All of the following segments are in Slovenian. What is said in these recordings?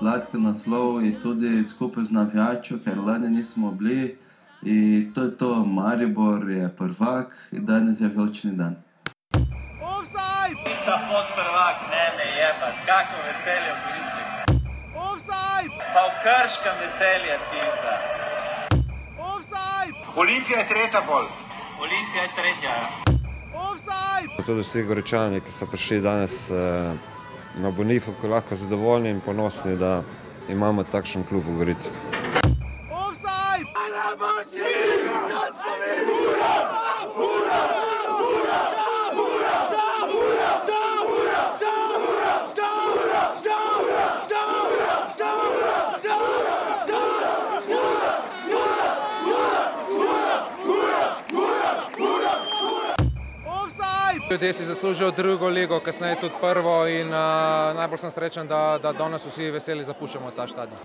sladki naslov in tudi skupaj z navijačo, ker lani nismo bili. In to je to, Maribor je prvak in danes je velični dan. Gorica pod prvak, ne me je pa, kako veselje v Gorici. Pa v krškem veselje, pizda. Olimpija je tretja bolj. Olimpija je tretja. Tudi vsi goričani, ki so prišli danes eh, na Bonifu, lahko zadovoljni in ponosni, da imamo takšen klub v Gorici. Ljudje si zaslužijo drugo ligo, kasneje tudi prvo in uh, najbolj sem srečen, da, da danes vsi veseli zapuščamo ta stadion.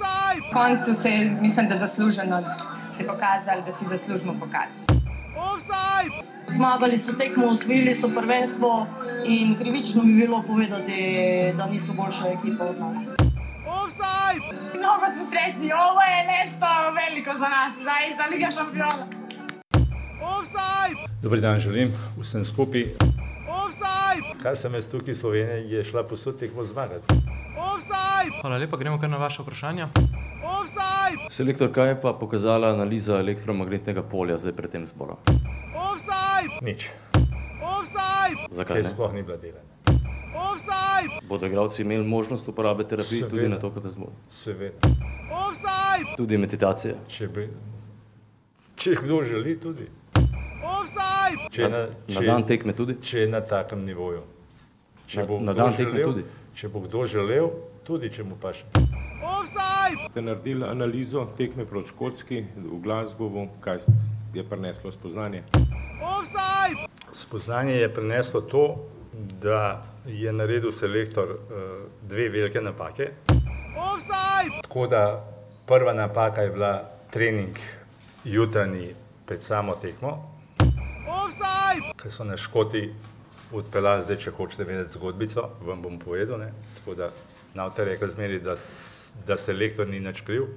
Na koncu se je, mislim, da zasluženo se pokazali, da si zaslužimo pokal. Zmagali so tekmo, osvojili so prvenstvo in krivično bi bilo povedati, da niso boljša ekipa od nas. Mnogo smo srećni, ovo je nešto veliko za nas, zaista Liga šampiona. Dober dan, želim vsem skupaj. Kar sem jaz tukaj v Sloveniji, je šla posod tekmo zmagati. Hvala lepa, gremo kar na vaše vprašanje. Selektor, kaj je pa pokazala analiza elektromagnetnega polja zdaj pred tem zborom? Nič, Zakaj ker sploh ni bila delana. Bodo igralci imeli možnost uporabe terapij tudi Seveda. na to, kot zbor? Seveda, Tudi meditacije. če, bi, če kdo želi, tudi. Če, na, Na če, dan tekme tudi? če je na takem nivoju. Če Na- bo na dan tekme želel, tudi? Če bo kdo želel, tudi če mu paše. Ste naredili analizo tekme proti Škotski v Glasgowu, kaj je prineslo spoznanje? Spoznanje je prineslo to, da je naredil selektor uh, dve velike napake. Tako da prva napaka je bila trening jutranji pred samo tekmo, ker so na Škoti odpeljali, zdaj če hočete vedeti zgodbico, vam bom povedal. Ne? Tako da navte rekel zmeri, da, da selektor ni nič kriv.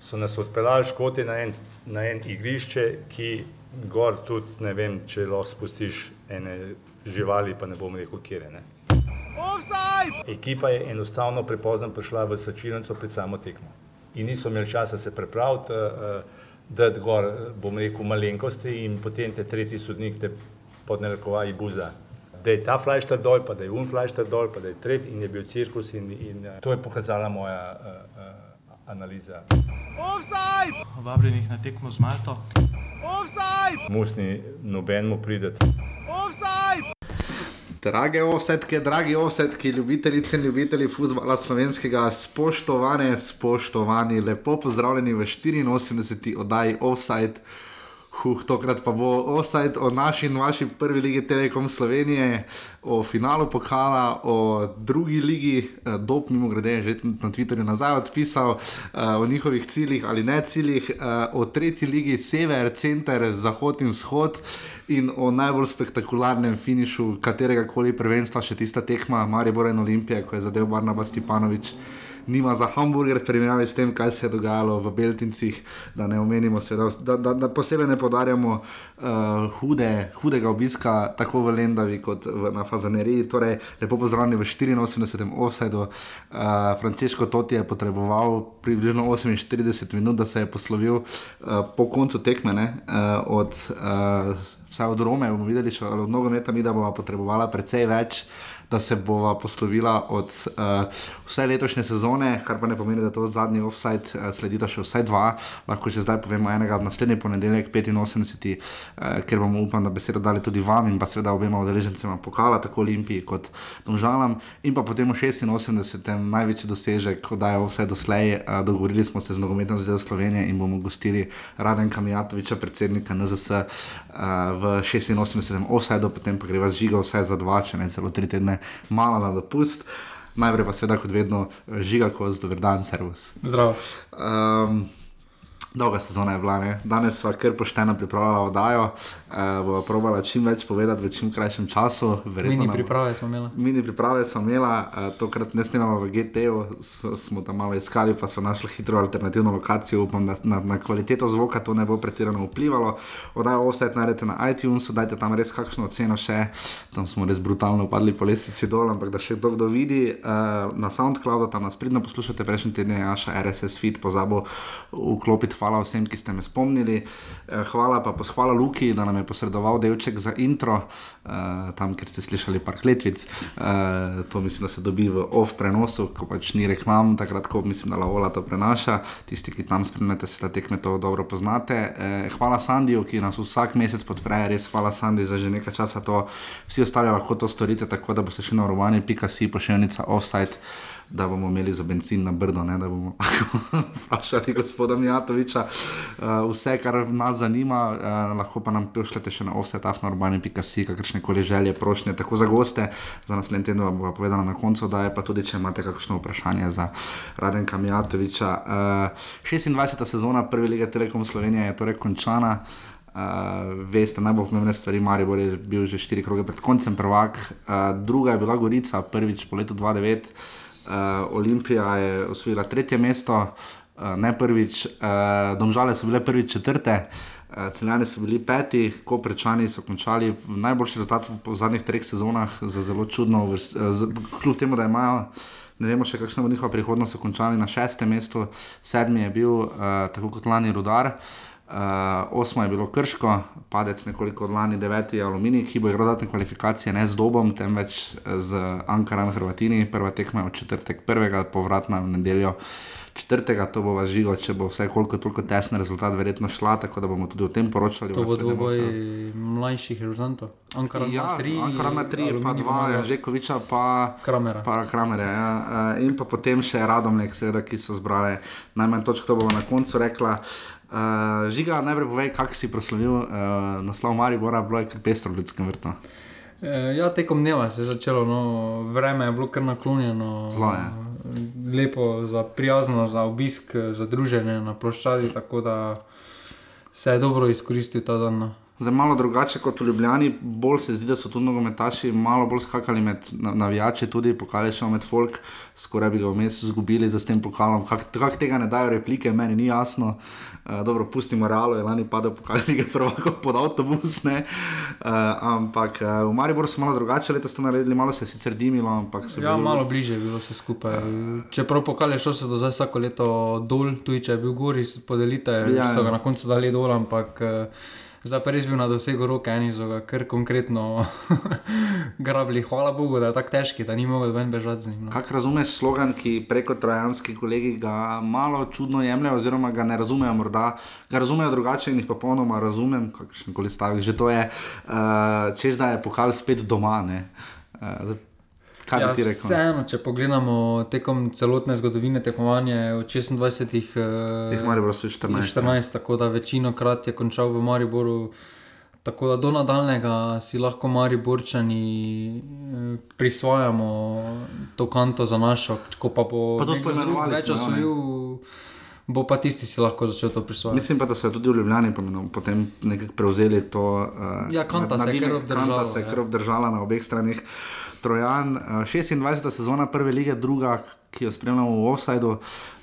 So nas odpeljali Škoti na en, na en igrišče, ki gor tudi ne vem, če lahko spustiš ene živali, pa ne bom rekel, kje ne. Ekipa je enostavno prepozno prišla v sačilnico pred samo tekmo. In niso imeli časa se pripraviti, uh, dati gor, eh, bom rekel, malenkosti in potem te tretji sodnik te pod narekovaji buza. Da je ta flajšter dol, pa da je un flajšter dol, pa da je tretji in je bil cirkus in, in uh, to je pokazala moja uh, uh, analiza. Vabljenih na tekmo z Malto. Musni nobenemu prideti. Drage offsetke, dragi offsetki, ljubitelice in ljubitelji futbola slovenskega, spoštovane, spoštovani, lepo pozdravljeni v 84. oddaji Offside. Huh, tokrat pa bo offside o naši in vaši prvi ligi Telekom Slovenije, o finalu pokala, o drugi ligi, eh, Dob, mimo grede, je že na Twitterju nazaj odpisal, eh, o njihovih ciljih ali ne ciljih, eh, o tretji ligi Sever, Center, Zahod in Vzhod in o najbolj spektakularnem finišu katerega koli prvenstva, še tista tekma Maribor in Olimpije, ko je zadev Barnaba Stepanovič. Nima za hamburger, primerjavi s tem, kaj se je dogajalo v Beltincih, da ne omenimo, seveda, da, da, da posebej ne podarjamo uh, hude, hudega obiska, tako v Lendavi kot v, na Fazaneriji. Torej, lepo pozdravljeni v 84. offsajdu. Uh, Frančeško Toti je potreboval približno 48 minut, da se je poslovil uh, po koncu tekme, ne, uh, od, uh, vsaj od Rome, bomo videli, če od nogometa mi, da bomo potrebovala precej več da se bova poslovila od uh, vse letošnje sezone, kar pa ne pomeni, da to zadnji offside uh, sledita še vsaj dva, lahko že zdaj povemo enega v naslednji ponedeljek, 85, uh, ker bomo upam, da besedo dali tudi vam in pa seveda obema udeležencema pokala, tako Olimpiji kot Domžalam. In pa potem v 86. največji dosežek, ko dajo vse doslej, uh, dogovorili smo se z nogometno zvezo Slovenije in bomo gostili Radenka Mijatoviča, predsednika NZS uh, v 86. offsajdu, potem pa greva z žiga vse za dva, če ne celo tri tedne malo na dopust. Najprej pa seveda, kot vedno, žiga, ko z dober dan, servus. Zdravo. Um, Dolga sezona je bila, ne? danes sva kar pošteno pripravljala oddajo, uh, bova probala čim več povedati v čim krajšem času. verjetno Mini nam- priprave smo imeli. Mini priprave smo imela, uh, tokrat ne snemamo v GT-u, s- smo tam malo iskali, pa smo našli hitro alternativno lokacijo. Upam, da na, na kvaliteto zvoka to ne bo pretirano vplivalo. Oddajo offset najdete na iTunesu, dajte tam res kakšno oceno še, tam smo res brutalno padli po lesici dol, ampak da še kdo kdo vidi. Uh, na SoundCloudu tam nas pridno poslušate, prejšnji teden je Jaša RSS feed pozabil vklopiti. Hvala vsem, ki ste me spomnili. Uh, hvala pa hvala Luki, da nam je posredoval delček za intro, uh, tam, kjer ste slišali par kletvic. Uh, to mislim, da se dobi v off prenosu, ko pač ni reklam, takrat, ko mislim, da Laola to prenaša. Tisti, ki tam spremljate, se da tekme to dobro poznate. Hvala Sandiju, ki nas vsak mesec podpre, res hvala Sandi za že nekaj časa to. Vsi ostali lahko to storite, tako da boste šli na urbani.si pošiljnica offside. Da bomo imeli za benzin na brdo, ne, da bomo vprašali gospoda Mijatoviča. Uh, vse, kar nas zanima, uh, lahko pa nam pošljete še na offsetafnourbani.si, kakršne koli želje, prošnje, tako za goste. Za naslednji teden vam bo povedala na koncu, da je pa tudi, če imate kakšno vprašanje za Radenka Mijatoviča. Uh, 26. sezona Prve lige Telekom Slovenije je torej končana. Uh, veste, najbolj pomembne stvari, Maribor je bil že štiri kroge pred koncem prvak, uh, druga je bila Gorica, prvič po letu 2009. Uh, Olimpija je osvojila tretje mesto, uh, ne prvič, uh, Domžale so bile prvič četrte, Celjani so bili peti, Koprečani so končali najboljši rezultat v, zadnjih treh sezonah za zelo čudno, kljub temu, da imajo. Ne vemo še, kakšna bo njihova prihodnost, so končali na šestem mestu, sedmi je bil, uh, tako kot lani, Rudar. Uh, osmo je bilo krško, padec nekoliko od lani, deveti je aluminij, ki bo igral dodatne kvalifikacije ne z dobom, temveč z Ankaran Hrvatini. Prva tekma je v četrtek, prvega povratna v nedeljo četrtega, to bo vas živo, če bo vse koliko toliko tesen rezultat verjetno šla, tako da bomo tudi o tem poročali. To bo dvoboj mlajših rezultantov. Ankara ima Ja, tri, Ankara ima tri, pa dva, ima- Žekoviča, pa Kramera. Pa Kramera ja. uh, in pa potem še Radomlek, seveda, ki so zbrali najmanj točk, to bomo na koncu rekla. Uh, Žiga, najprej povej, kako si proslavil uh, naslov Maribora, bilo je kar pestro v ljudskem vrtu. E, Ja, tekom dneva se je začelo, no, vreme je bilo kar naklonjeno. Zelo je. Lepo, za prijazno, za obisk, za druženje na ploščadi, tako da se je dobro izkoristil ta dan. no. Zdaj malo drugače kot v Ljubljani, bolj se zdi, da so tu nogometaši malo bolj skakali med na- navijači, tudi pokali še med folk, skoraj bi ga vmes izgubili za tem pokalom. Kako kak tega ne dajo replike, meni ni jasno. Uh, dobro, pustimo realo, je lani padel pokal lige prvako pod avtobus, ne. Uh, ampak uh, v Mariboru so malo drugače, letos so naredili, malo se je sicer dimilo, ampak so Ja, bili malo bliže je bilo vse skupaj. Čeprav pokal je šel se do zdaj vsako leto dol, tudi če je bil gori, podelite, Ja, ja, so ja. ga na koncu dali dol, ampak eh, zdaj pa res bil na dosegu roke, eni so ga kar konkretno grabili. Hvala Bogu, da je tako težki, da ni mogel ven bežati z njim. No. Kako razumeš slogan, ki preko trojanski kolegi ga malo čudno jemljejo, oziroma ga ne razumejo, morda ga razumejo drugače in jih popolnoma razumem, kakršen koli stavek že to je, uh, češ da je pokal spet doma. ne. Uh, kaj ja, bi ti rekel? Vseeno, če pogledamo tekom celotne zgodovine tekmovanja, od 26 Jih eh, Maribor so 14, 14 tako da večino krat je končal v Mariboru. Tako da do nadaljnega si lahko Mariborčani eh, prisvajamo to kanto za našo, ko pa bo Pa nekdo drug več osvojil, bo pa tisti si lahko začel to prisvajati. Mislim pa, da so tudi v Ljubljani potem nekako prevzeli to. Uh, Ja, Kanta se je kar obdržala, Kanta se je ja. kar obdržala na obeh straneh. Trojan, uh, 26. sezona prve lige, druga, ki jo spremljamo v offsajdu.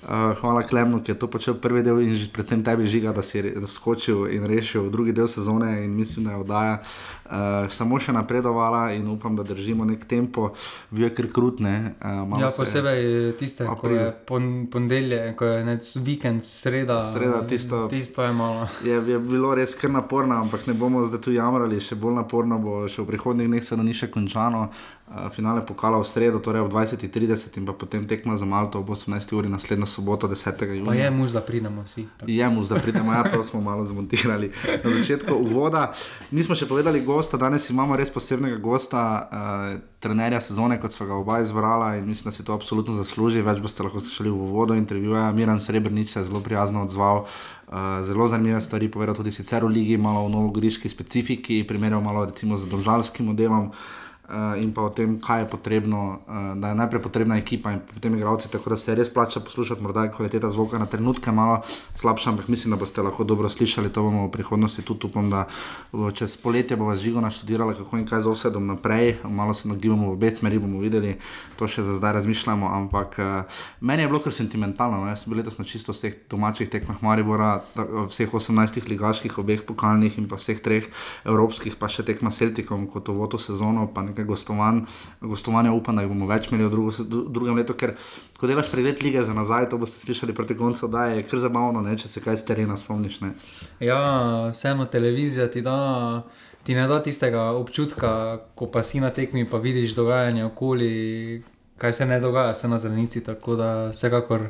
Uh, hvala Klemnu, ki je to počel prvi del in predvsem tebi žiga, da si skočil in rešil drugi del sezone in mislim, da je oddaja uh, samo še napredovala in upam, da držimo nek tempo, bil je kar krutne. Uh, Ja, posebej tiste, ko April. je pon, ponedeljek, ko je nec vikend, sreda. Sreda, tisto- tisto je malo. Je, je bilo res kar naporno, ampak ne bomo zdaj tu jamrali, še bolj naporno bo še v prihodnjih dneh, seveda ni še končano. Uh, finale pokala v sredo, torej ob 20:30 in pa potem tekma za Malto ob 18. uri naslednjo soboto, 10. junija. Pa je mus, da pridemo vsi. tako. Je mu, da pridemo, ja, to smo malo zmontirali na začetku uvoda. Nismo še povedali gosta, danes imamo res posebnega gosta, uh, trenerja sezone, kot smo ga oba izbrala in mislim, da si to absolutno zasluži. Več boste lahko slišali v uvodu intervjuja. Miran Srebrnič se je zelo prijazno odzval. Uh, zelo zanimive stvari povedal tudi sicer v ligi, malo o novogoriški specifiki, primerjal malo recimo z domžalskim modelom. uh, in pa o tem, kaj je potrebno, uh, da je najprej potrebna ekipa in potem igravci, tako da se res plača poslušati, morda je kvaliteta zvoka na trenutke malo slabša, ampak mislim, da boste lahko dobro slišali, to bomo v prihodnosti tudi upam, da bo čez poletje bomo živo naštudirali, kako in kaj z osedom naprej, malo se nagibamo v obe smeri, bomo videli, to še za zdaj razmišljamo, ampak uh, meni je bilo kar sentimentalno, no? jaz sem bil letos na čisto vseh domačih tekmah Maribora, vseh 18 ligaških, obeh pokalnih in pa vseh treh evropskih, pa še tekma s Celtikom kot v to sezono, pa nekaj gostovanj, gostovanja upam, da jih bomo več imeli v drugo, dru- drugem letu, ker ko delaš pregled lige za nazaj, to boste slišali proti koncu, da je kar zabavno, ne, če se kaj z terena spomniš. Ne. Ja, vseeno televizija ti da. Ti ne da tistega občutka, ko pa si na tekmi, pa vidiš dogajanje okoli, kaj se ne dogaja, se na zelenici. Tako da vsekakor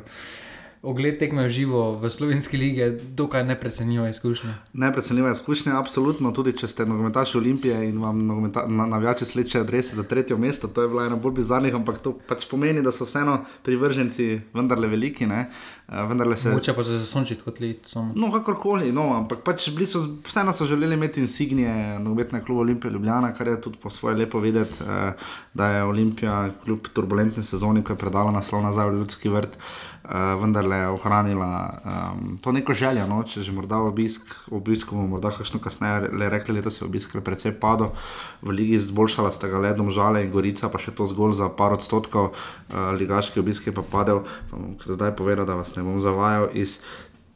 ogled tekme v živo v slovenski lige je dokaj neprecenljiva izkušnja. Neprecenljiva izkušnja, absolutno, tudi če ste nogometaši Olimpije in vam na- navijači slečejo adrese za tretje mesto, to je bila ena bolj bizarnih, ampak to pač pomeni, da so vseeno privrženci vendarle veliki, ne, Eh, vendarle se... Moče pa se zasončiti kot. Samo. No, kakorkoli, no, ampak pač bili so, vseeno so želeli imeti insignije nogometnega kluba Olimpije Ljubljana, kar je tudi po svoje lepo videti, eh, da je Olimpija kljub turbulentni sezoni, ko je predala naslov nazaj v Ljudski vrt, eh, vendarle ohranila um, to neko željo, no, če že morda obisk, obisk bomo morda kakšno kasneje le rekli, letos je obisk le precej padel, v ligi izboljšala sta ga ledom žale in Gorica, pa še to zgolj za par odstotkov, uh, ligaški obisk je pa padel, pa bom zdaj povedal, da vas ne bom zavajal iz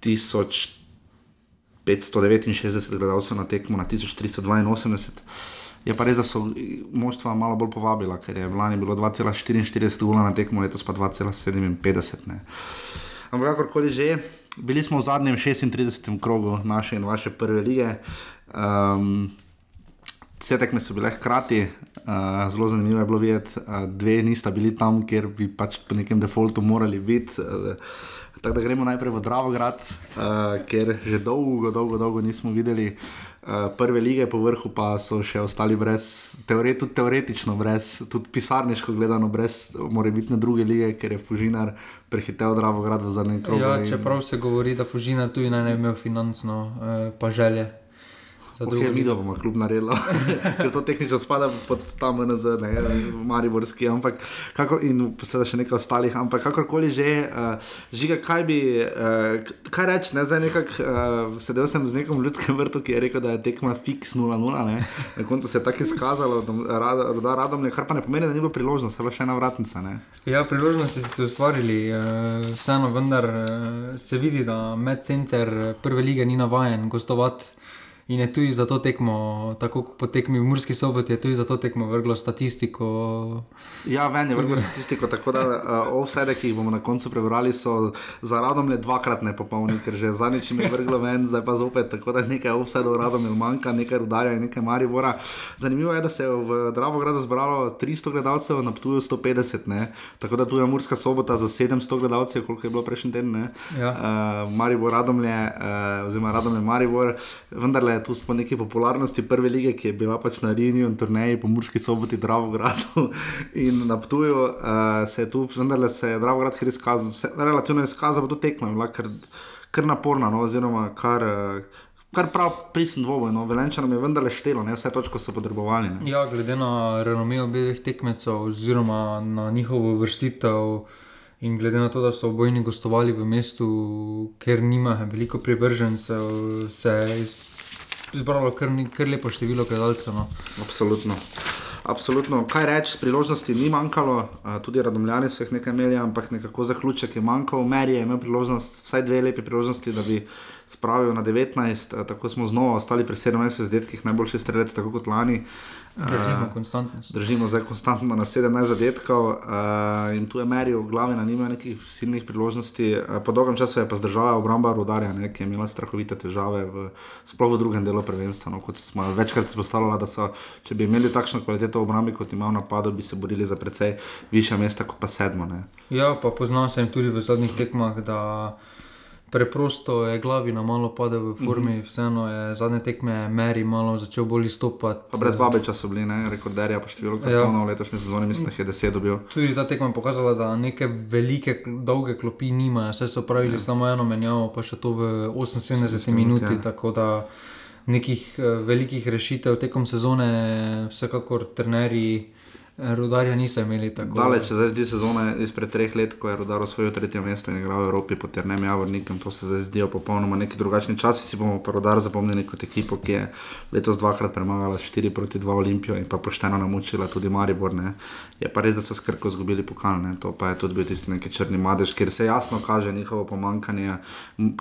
1000 569 gledalcev na tekmo na 1382. Je pa res, da so moštva malo bolj povabila, ker je lani bilo 2,44 gola na tekmo, letos pa 2,57. ne. Ampak kakorkoli že, bili smo v zadnjem 36. krogu naše in vaše prve lige. Um, Vse tekme so bile hkrati, uh, zelo zanimivo je bilo videti, uh, dve nista bili tam, kjer bi pač po nekem defaultu morali biti. Uh, tako da gremo najprej v Dravograd, uh, ker že dolgo, dolgo, dolgo nismo videli uh, prve lige, po vrhu pa so še ostali brez, teore, tudi teoretično, brez, tudi pisarniško gledano, brez morebitne druge lige, ker je Fužinar prehitev Dravograd v zadnjem krogu. Ja, in- čeprav se govori, da Fužinar tudi naj ne bi imel financno, eh, pa želje. Drugo Okay, mi da bomo kljub naredili, ker to tehnično spada pod ta MNZ, ne, Mariborski, ampak kako, in seveda še nekaj ostalih, ampak kakorkoli že, uh, žiga, kaj bi, uh, kaj reči, ne, zdaj nekako uh, sedel sem z nekom v ljudskem vrtu, ki je rekel, da je tekma fiks 0-0, ne, na koncu se je tako izkazalo, da, rad, da radom je, kar pa ne pomeni, da ni bilo priložnost, je bila še ena vratnica, ne. Ja, priložnosti so se ustvarili, eh, vseeno vendar eh, se vidi, da medcenter prve lige ni navajen gostovati. In je tudi za to tekmo, tako kot po tekmi v Murski soboti, je tudi za to tekmo vrglo statistiko. Ja, ven je vrgel statistiko, tako da uh, offside, ki jih bomo na koncu prebrali, so za radom le dvakrat nepopolni, ker že zadnjič jim je vrglo ven, zdaj pa zopet, tako da nekaj offside radom je manjka, nekaj rudarja in nekaj maribora. Zanimivo je, da se je v Dravogradu zbralo 300 gledalcev, na Ptuju 150, ne? tako da tu je Murska sobota za 700 gledalcev, koliko je bilo prejšnji teden. ne. Ja. Uh, Maribor, Radomlje, uh, oziroma Radomlje, Maribor, vendarle tu smo neki popularnosti prve lige, ki je bila pač na Rinju in turneji po Murski soboti, Dravogradu in na Ptuju, uh, se je tu vendarle se je Dravograd kar izkazal, se, relativno izkazal, pa to tekma je bila kar, kar naporna, no, oziroma kar. Uh, Kar prav pristen dvoboj, no, Velenčanom je vendarle štelo, ne vse točko so potrebovali. Ja, glede na renome obeh tekmecev, oziroma na njihovo vrstitev, in glede na to, da so obojni gostovali v mestu, kjer nima veliko privržencev, se je zbralo kar, kar lepo število gledalcev. No. Absolutno. Absolutno. Kaj reči, priložnosti ni manjkalo, tudi radomljani so jih nekaj imeli, ampak nekako zaključek je manjkal. Meri je imel priložnost, vsaj dve lepe priložnosti, da bi spravil na 19, a, tako smo znova ostali pri 17 zadetkih, najboljši strelec, tako kot lani. Držimo A, konstantnost. Držimo zdaj konstantno na 17 zadetkov uh, in tu je Meri v glavi, na nima nekih silnih priložnosti. Uh, po dolgem času je pa zdržala obramba Rudarja, ne, ki je imela strahovite težave, v, sploh v drugem delu prvenstva. No, kot smo večkrat izpostavljali, da so, če bi imeli takšno kvaliteto v obrambi, kot ima v napadu, bi se borili za precej višja mesta kot pa sedmo. Ne. Ja, pa poznal sem tudi v zadnjih tekmah, da preprosto je glavina malo padel v formi, Mhm. vseeno je zadnje tekme Meri malo začel bolj izstopati. Pa brez Babiča so bili, ne, rekorderja po številu kartonov v letošnji sezoni, mislim, da je 10 dobil. Tudi ta tekma je pokazala, da neke velike, dolge klopi nimajo, vse so pravili ja. samo eno menjavo, pa še to v 78 minut, minuti. ja. Tako da nekih uh, velikih rešitev tekom sezone, vsekakor trenerji. Rudarja niso imeli tako. Daleč se zdaj zdi sezona izpred treh let, ko je Rudar osvojil tretje mesto in igral v Evropi pod Ternem Javornikom. To se zdaj zdijo popolnoma neki drugačni časi. Si bomo pa Rudar zapomnili kot ekipo, ki je letos dvakrat premagala 4 proti 2 Olimpijo in pa pošteno namučila tudi Maribor. Ne. Je pa res, da so skrko izgubili pokal. Ne. To pa je tudi bil tisti neki črni madež, ker se jasno kaže njihovo pomankanje,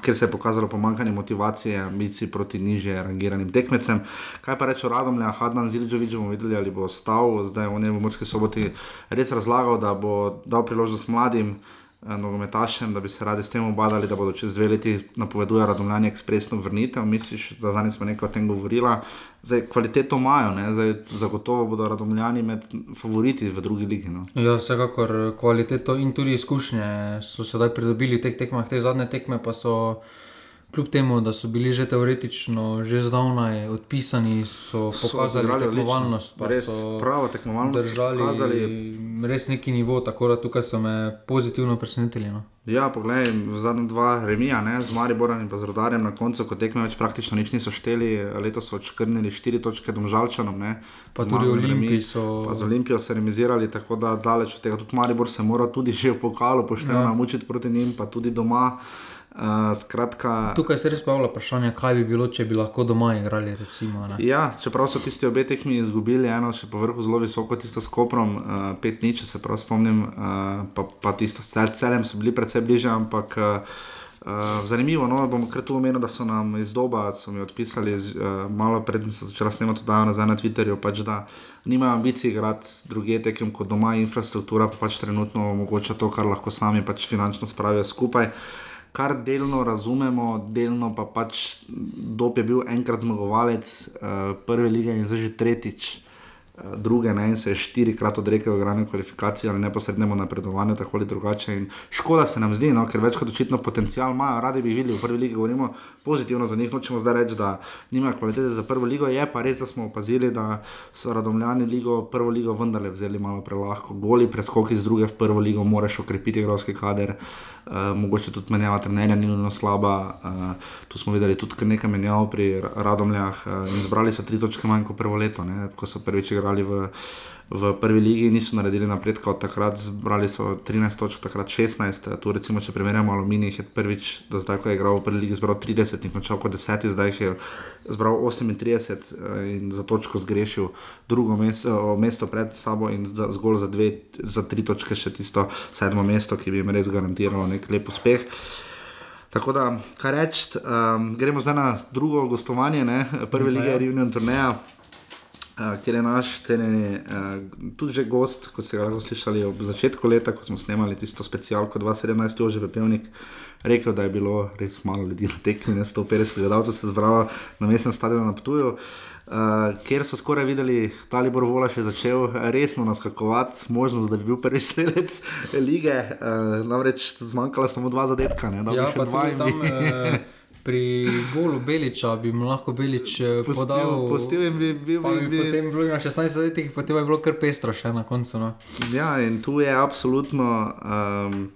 ker se je pokazalo pomankanje motivacije, ambicij proti nižje rangiranim tekmecem. Kaj pa reče o Radomlja, Hadnan Zilžovič, bomo videli, ali bo ostal, zdaj v njemu Murski soboti res razlagal, da bo dal priložnost mladim eh, nogometašem, da bi se radi s tem obadali, da bodo čez dve leti napoveduje Radomljani ekspresno vrnitev. Misliš, da zadnjič smo nekaj o tem govorili. Zdaj, kvaliteto imajo, Zdaj, zagotovo bodo radomljani med favoriti v drugi ligi. No. Ja, vsekakor kvaliteto in tudi izkušnje so sedaj pridobili v teh tekmah, te zadnje tekme pa so kljub temu, da so bili že teoretično, že zdavnaj odpisani, so pokazali so tekmovalnost. Res pravo tekmovalnost. Držali pokazali... res neki nivo, tako da tukaj so me pozitivno presenetili. No. Ja, poglej, v zadnjem dva remija, ne, z Mariborom in z Rodarjem na koncu, ko tekme več praktično nič niso šteli, letos so odškrnili štiri točke domžalčanom. Ne, pa tudi Olimpiji so. Pa z Olimpijo so remizirali, tako da daleč od tega. Tudi Maribor se mora tudi že v pokalu pošteno ja. namučiti proti njim, pa tudi doma. Uh, skratka, Tukaj se res pojavlja vprašanje, kaj bi bilo, če bi lahko doma igrali. Recimo, ja, čeprav so tisti obe tekmi izgubili, eno še po vrhu zelo visoko, tisto s Koprom, uh, pet nič, se prav spomnim, uh, pa, pa tisto s celem so bili predvsem bliže. Ampak uh, zanimivo, no, bom kar tu omenil, da so nam iz doba, so mi odpisali uh, malo predtem, so začeli snemati dajo nazaj na Twitterju, pač da nimajo ambicij igrati druge tekem kot doma, infrastruktura pa pač trenutno omogoča to, kar lahko sami pač finančno spravijo skupaj kar delno razumemo, delno pa pač Dop je bil enkrat zmagovalec uh, prve lige in zdaj že tretjič. Eh, druge ne, in se je štirikrat odrekel igranju kvalifikacij ali neposrednemu napredovanju, tako ali drugače. In škoda se nam zdi, no, ker več kot očitno potencial imajo, radi bi videli v prvi ligi, govorimo pozitivno za njih, nočemo zdaj reči, da nimajo kvalitete za prvo ligo. Je pa res, da smo opazili, da so radomljani ligo, prvo ligo vendarle vzeli malo prelahko. Goli preskoki iz druge v prvo ligo, moraš okrepiti igralski kader. Uh, mogoče tudi menjava trenerja, ni nujno slaba. Uh, tu smo videli tudi nekaj menjav pri Radomljah uh, in zbrali so tri točke manj kot prvo leto, ne, ko so prvič igrali v, v prvi ligi, niso naredili napredka od takrat, zbrali so 13 točk, takrat 16. Tu, recimo, če primerjamo Aluminij, je prvič do zdaj, ko je igral v prvi ligi, zbral 30 in končal kot 10, zdaj je zbral 38 eh, in za točko zgrešil drugo mesto, mesto pred sabo in za, zgolj za, dve, za tri točke še tisto sedmo mesto, ki bi jim res garantiralo nek lep uspeh. Tako da, kaj reči, um, gremo zdaj na drugo gostovanje, ne? prve lige Reunion Turneja. Uh, kjer je naš cenjeni, uh, tudi že gost, kot ste ga lahko slišali ob začetku leta, ko smo snemali tisto specialko 2017, že Pepelnik, rekel, da je bilo res malo ljudi na tekmi, 150 gledalcev se zbralo na mestnem stadionu na Ptuju, uh, kjer so skoraj videli, da je Bor Vola še začel resno naskakovati, možnost, da bi bil prvi strelec lige, uh, namreč zmanjkala samo dva zadetka. Ne, ja, pa dva tam. Pri golu Beliča bi mu lahko Belič eh, podal. Postil in bi bil bi, bi, potem bi bilo na 16 letih, potem je bilo kar pestro še na koncu. No. Ja, in tu je absolutno, um,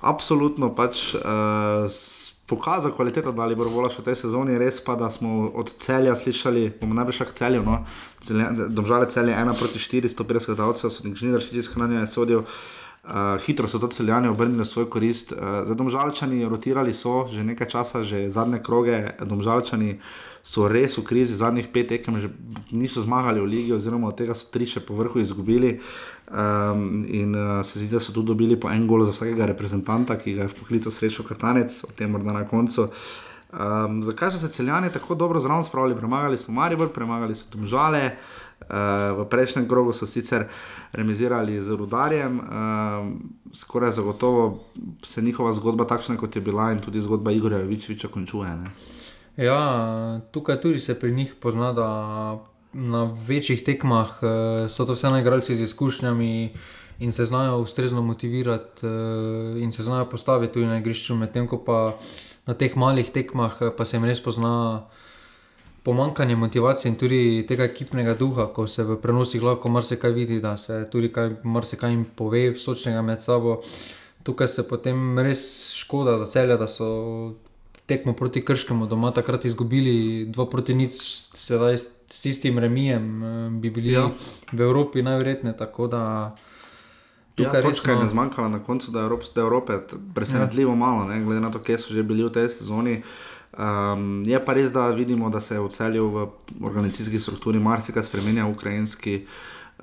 absolutno pač. Uh, Pokazal kvaliteto, da ali bo volaš v tej sezoni, res pa, da smo od celja slišali, bomo najbrž šak celju, no, domžale celje 1 proti 4, 150 gledalcev, so nekaj žnidar, še iz hranjenja je sodil. Uh, Uh, hitro so to celjani obrnili v svoj korist. Uh, za domžalčani rotirali so že nekaj časa, že zadnje kroge. Domžalčani so res v krizi, zadnjih pet tekem že niso zmagali v ligi, oziroma od tega so tri še po vrhu izgubili. Um, in uh, se zdi, da so tudi dobili po en gol za vsakega reprezentanta, ki ga je v poklicu srečo Katanec, o tem morda na koncu. Um, zakaj so se celjani tako dobro zraven spravili? Premagali so Maribor, premagali so Domžale. Uh, v prejšnjem krogu so sicer remizirali z rudarjem, uh, skoraj zagotovo se njihova zgodba, takšna kot je bila, in tudi zgodba Igorja Vičviča, končuje. Ne? Ja, tukaj tudi se pri njih pozna, da na večjih tekmah uh, so to vse najgrajci z izkušnjami. In se znajo ustrezno motivirati, in se znajo postaviti tudi na igrišču, medtem ko pa na teh malih tekmah, pa se jim res pozna, pomankanje motivacije in tudi tega ekipnega duha, ko se v prenosih lahko marsikaj vidi, da se tudi kaj, marsikaj jim pove, sočnega med sabo. Tukaj se potem res škoda za celje, da so tekmo proti Krškemu doma takrat izgubili 2 proti nič, sedaj s, s istim remijem eh, bi bili Ja. v Evropi najverjetneje. Tako da Tukaj ja, točka je resno- ne zmanjkala na koncu, da je je Evrope t- presenetljivo ja. malo, ne, glede na to, kje so že bili v tej sezoni. Um, je pa res, da vidimo, da se je v celju v organizacijski strukturi marsikaj spremenja, ukrajinski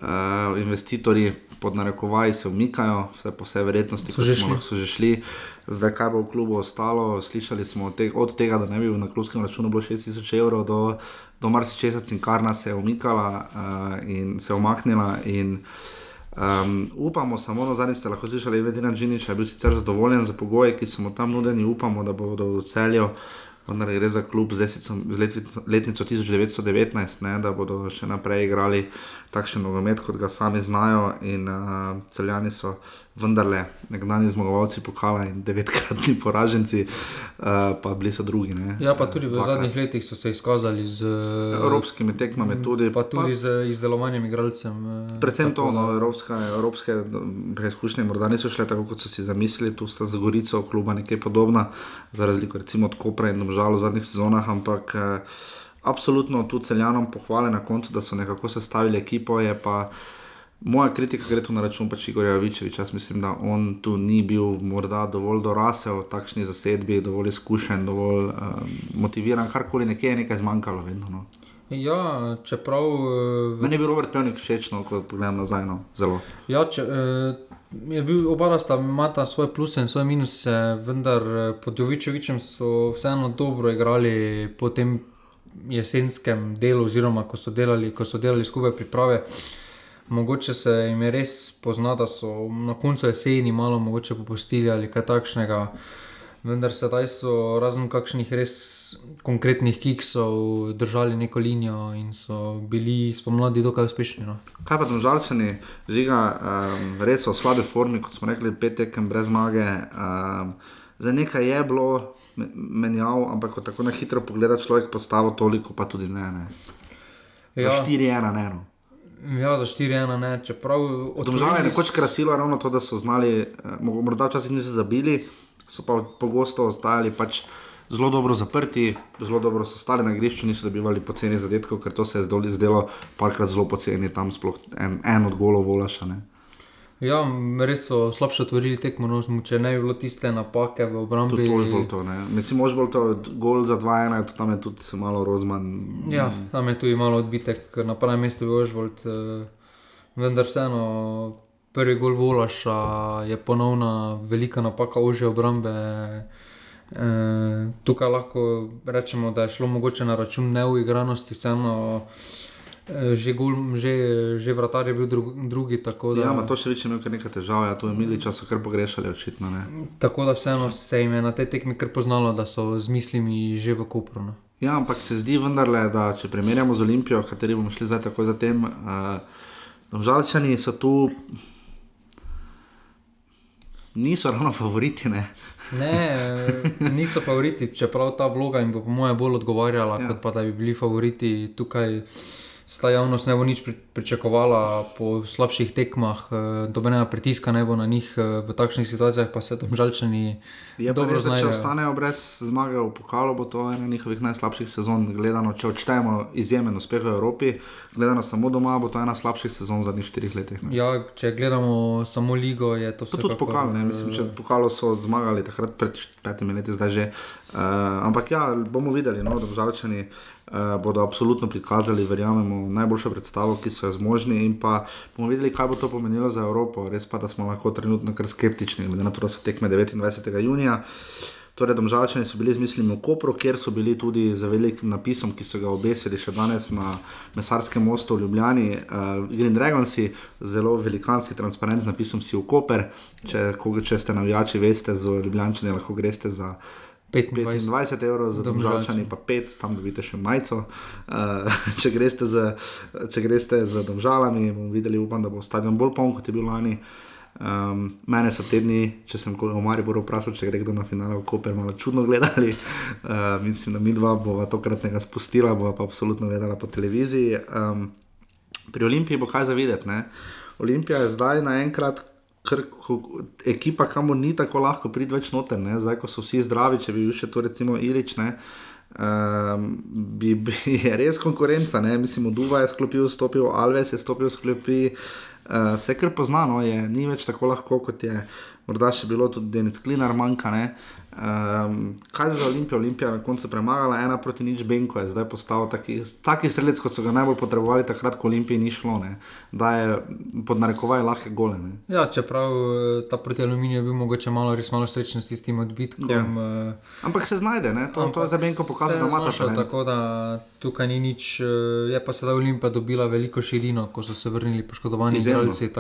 uh, investitorji pod narekovaji se umikajo, vse po vsej verjetnosti, So že smo so že šli. Zdaj, kaj bo v klubu ostalo, slišali smo od, te, od tega, da ne bi na klubskem računu bilo 6000 evrov, do, do marsičesa cinkarna se je umikala uh, in se omaknila. In, Um, upamo, samo na zadnji ste lahko slišali, da je Dina Džinič bil sicer zadovoljen za pogoje, ki so mu tam nudeni. Upamo, da bodo v celju, vendar gre za klub z, lesico, z letvico, letnico 1919, ne, da bodo še naprej igrali takšen nogomet, kot ga sami znajo. In uh, celjani so vendarle nekdani zmagovalci pokala in devetkratni poraženci, uh, pa bili so drugi. Ne, Ja, pa tudi v Dvakrat. zadnjih letih so se izkazali z Evropskimi tekmami tudi, Pa tudi pa- z izdelovanjem igralcem. eh, Predvsem to, no, da- evropska, evropske no, preizkušnje morda niso šle tako, kot so si zamislili, tu sta z Gorico kluba nekaj podobna, za razliko recimo od Kopra in Domžal v zadnjih sezonah, ampak eh, absolutno tu celjanom pohvale na koncu, da so nekako sestavili ekipo, je pa moja kritika gre tu na račun pač Igorja Vičeviča, jaz mislim, da on tu ni bil morda dovolj dorasel v takšni zasedbi, dovolj izkušen, dovolj um, motiviran, karkoli nekje je nekaj zmanjkalo vedno. No. Ja, čeprav. v- Meni je bil Robert Pevnik všeč, no, ko pogledam nazaj, no, zelo. Ja, če, eh, je bil oba sta imata svoje pluse in svoje minuse, vendar eh, pod Jovičevičem so vseeno dobro igrali po tem jesenskem delu, oziroma ko so delali, ko so delali skupaj priprave. Mogoče se jim je res pozna, da so na koncu jeseni malo mogoče popustili ali kaj takšnega. Vendar sedaj so razen kakšnih res konkretnih kiksov držali neko linijo in so bili spomladi dokaj uspešni. No. Kaj pa domžalčani, žiga, um, res so v slabi formi, kot smo rekli, pet tekem brez zmage. Um, za nekaj je bilo me- menjav, ampak ko tako na hitro pogleda človek postavo, toliko pa tudi ne. ne. Za Ja. 4-1 ne. No. Ja, za 4-1 ne, čeprav Od domžal je nekoč krasilo ravno to, da so znali, eh, morda včasih niso zabili, so pa pogosto ostajali pač. Zelo dobro zaprti, zelo dobro so stali na igrišču, niso dobivali poceni zadetkov, ker to se je zdelo parkrat zelo poceni, tam sploh en, en od golov volaša. Ne. Ja, res so slabše otvorili tekmo, no, če ne bi bilo tiste napake v obrambi. Tudi Ožbol to, ne. Mislim, Ožbol to, gol za 2-1, tudi tam je tudi malo Rozman. Ja, tam je tudi malo odbitek, na pravem mestu je Ožbolt, eh, vendar vseeno prvi gol Volaša je ponovna velika napaka ožje obrambe. Eh, tukaj lahko rečemo, da je šlo mogoče na račun neuigranosti, vseeno že, gol, že, že vratar je bil drug, drugi. tako Da, Ja, ima to še več imel kar nekaj težav, ja, to je Miliča so kar pogrešali, očitno. Ne. Tako da vseeno se jim je na tej tekmi kar poznalo, da so z mislimi že v Kopru. No. Ja, ampak se zdi vendarle, da če primerjamo z Olimpijo, kateri bomo šli zdaj takoj zatem, uh, Domžalčani so tu, niso ravno favoriti. Ne? Ne, eh, niso favoriti, čeprav ta vloga jim bo, po mojem, bolj odgovarjala, ja. kot pa da bi bili favoriti. Tukaj se ta javnost ne bo nič pri- pričakovala po slabših tekmah, eh, dobenega pritiska ne bo na njih eh, v takšnih situacijah, pa se tam žalčani Je dobro res, da če ostanejo brez zmage v pokalu, bo to ena njihovih najslabših sezon. Gledano, če odštejemo izjemen uspeh v Evropi, gledano samo doma, bo to ena slabših sezon v zadnjih štirih letih. Ne. Ja, če gledamo samo ligo, je to To tudi pokal, ne? mislim, če eh, pokalo so zmagali takrat pred petimi leti, zdaj že. Uh, ampak ja, bomo videli, no, da državljani uh, bodo absolutno prikazali, verjamemo, najboljšo predstavo, ki so jo zmožni in pa bomo videli, kaj bo to pomenilo za Evropo. Res pa, da smo lahko trenutno kar skeptični, glede na to, da so tekme 29. junija. Torej, domžalčani so bili z mislimi v Kopru, kjer so bili tudi z velikim napisom, ki so ga obesili še danes na Mesarskem mostu v Ljubljani. Uh, Green Dragonsi, zelo velikanski transparent z napisom si v Koper. Če, če ste navijači, veste, z Ljubljani lahko greste za 25 25 evrov, za domžalčani pa 5, tam dobite še majico. Uh, če, greste z, če greste z domžalami, bomo videli, upam, da bo stadion bolj poln, kot je bil lani. Um, mene so tedni, če sem v Mariboru vprašal, če gre kdo na finale v Koper, malo čudno gledali. Uh, mislim, da mi dva bova tokratnega spustila, bova pa absolutno gledala po televiziji. Um, pri Olimpiji bo kaj za videti. Olimpija je zdaj naenkrat Ker ekipa, kamor ni tako lahko priti več noter, ne? zdaj ko so vsi zdravi, če bi bil še to recimo Ilič, ne? Um, bi, bi je res konkurenca. Ne? Mislim, Duva je sklopil, stopil, Alves je stopil, sklopi. Uh, se kar poznano, je, ni več tako lahko, kot je morda še bilo tudi Denis Klinar, manjka. Um, kaj je za Olimpijo? Olimpija je na koncu premagala, ena proti nič, Benko je zdaj postal taki, taki strelec, kot so ga najbolj potrebovali takrat, ko Olimpiji ni šlo, ne? da je pod narekovaj lahke gole. Ne? Ja, čeprav eh, ta proti aluminiju je bil mogoče malo, res malo srečen s tistim odbitkom. Ja. Uh, Ampak se znajde, to, to je za Benko pokazalo, da ima ta šel. Tako da tukaj ni nič, je pa sedaj Olimpija dobila veliko širino, ko so se vrnili poškodovani igralci.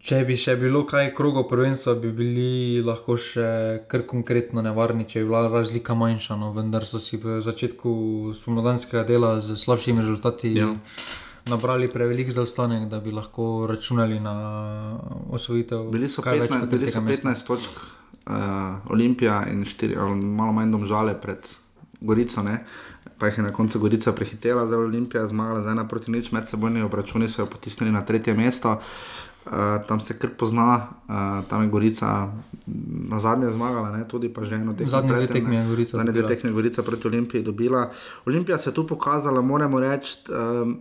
Če bi še bilo kaj krogo prvenstva, bi bili lahko še kar konkretno nevarni, če bi bila razlika manjša. No, vendar so si v začetku spomladanskega dela z slabšimi rezultati ja. nabrali prevelik zaostanek, da bi lahko računali na osvojitev. Bili so, 15, bili so 15 točk, uh, Olimpija in 4, malo manj domžale pred Gorico. Ne? Pa jih je na koncu Gorica prehitela, zdaj Olimpija zmagala za ena proti nič, med sebojnimi obračuni so jo potisnili na tretje mesto. Uh, tam se kar pozna, uh, tam je Gorica na zadnje zmagala, ne? tudi pa že eno tekmo. Zadnje dve tekme je Gorica. Zadnje dve tekme je Gorica proti Olimpiji dobila. Olimpija se je tu pokazala, moramo reči, um,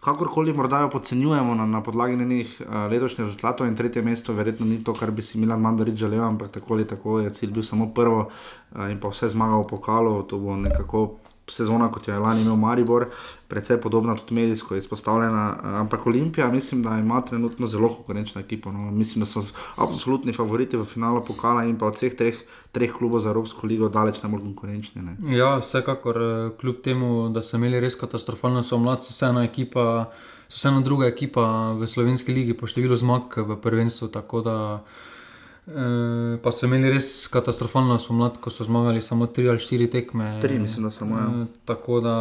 kakorkoli morda jo podcenjujemo na, na podlagi njenih uh, letošnjih rezultatov in tretje mesto, verjetno ni to, kar bi si Milan Mandarič želel, ampak tako ali tako je cilj bil samo prvo uh, in pa vse zmagal v pokalu, to bo nekako sezona, kot je lani imel Maribor, precej podobna tudi medijsko izpostavljena. Ampak Olimpija, mislim, da ima trenutno zelo konkurenčno ekipo. No. Mislim, da so absolutni favoriti v finalu pokala in pa od vseh treh, treh klubov za Evropsko ligo daleč najbolj konkurenčni. Ne. Ja, vsekakor, eh, kljub temu, da so imeli res katastrofalno, so mladci, vseeno ekipa. Vseeno druga ekipa v slovenski ligi po številu zmag v prvenstvu. E, pa so imeli res katastrofalno spomlad, ko so zmagali samo tri ali štiri tekme. Tri, mislim, da samo. Ja. E, tako da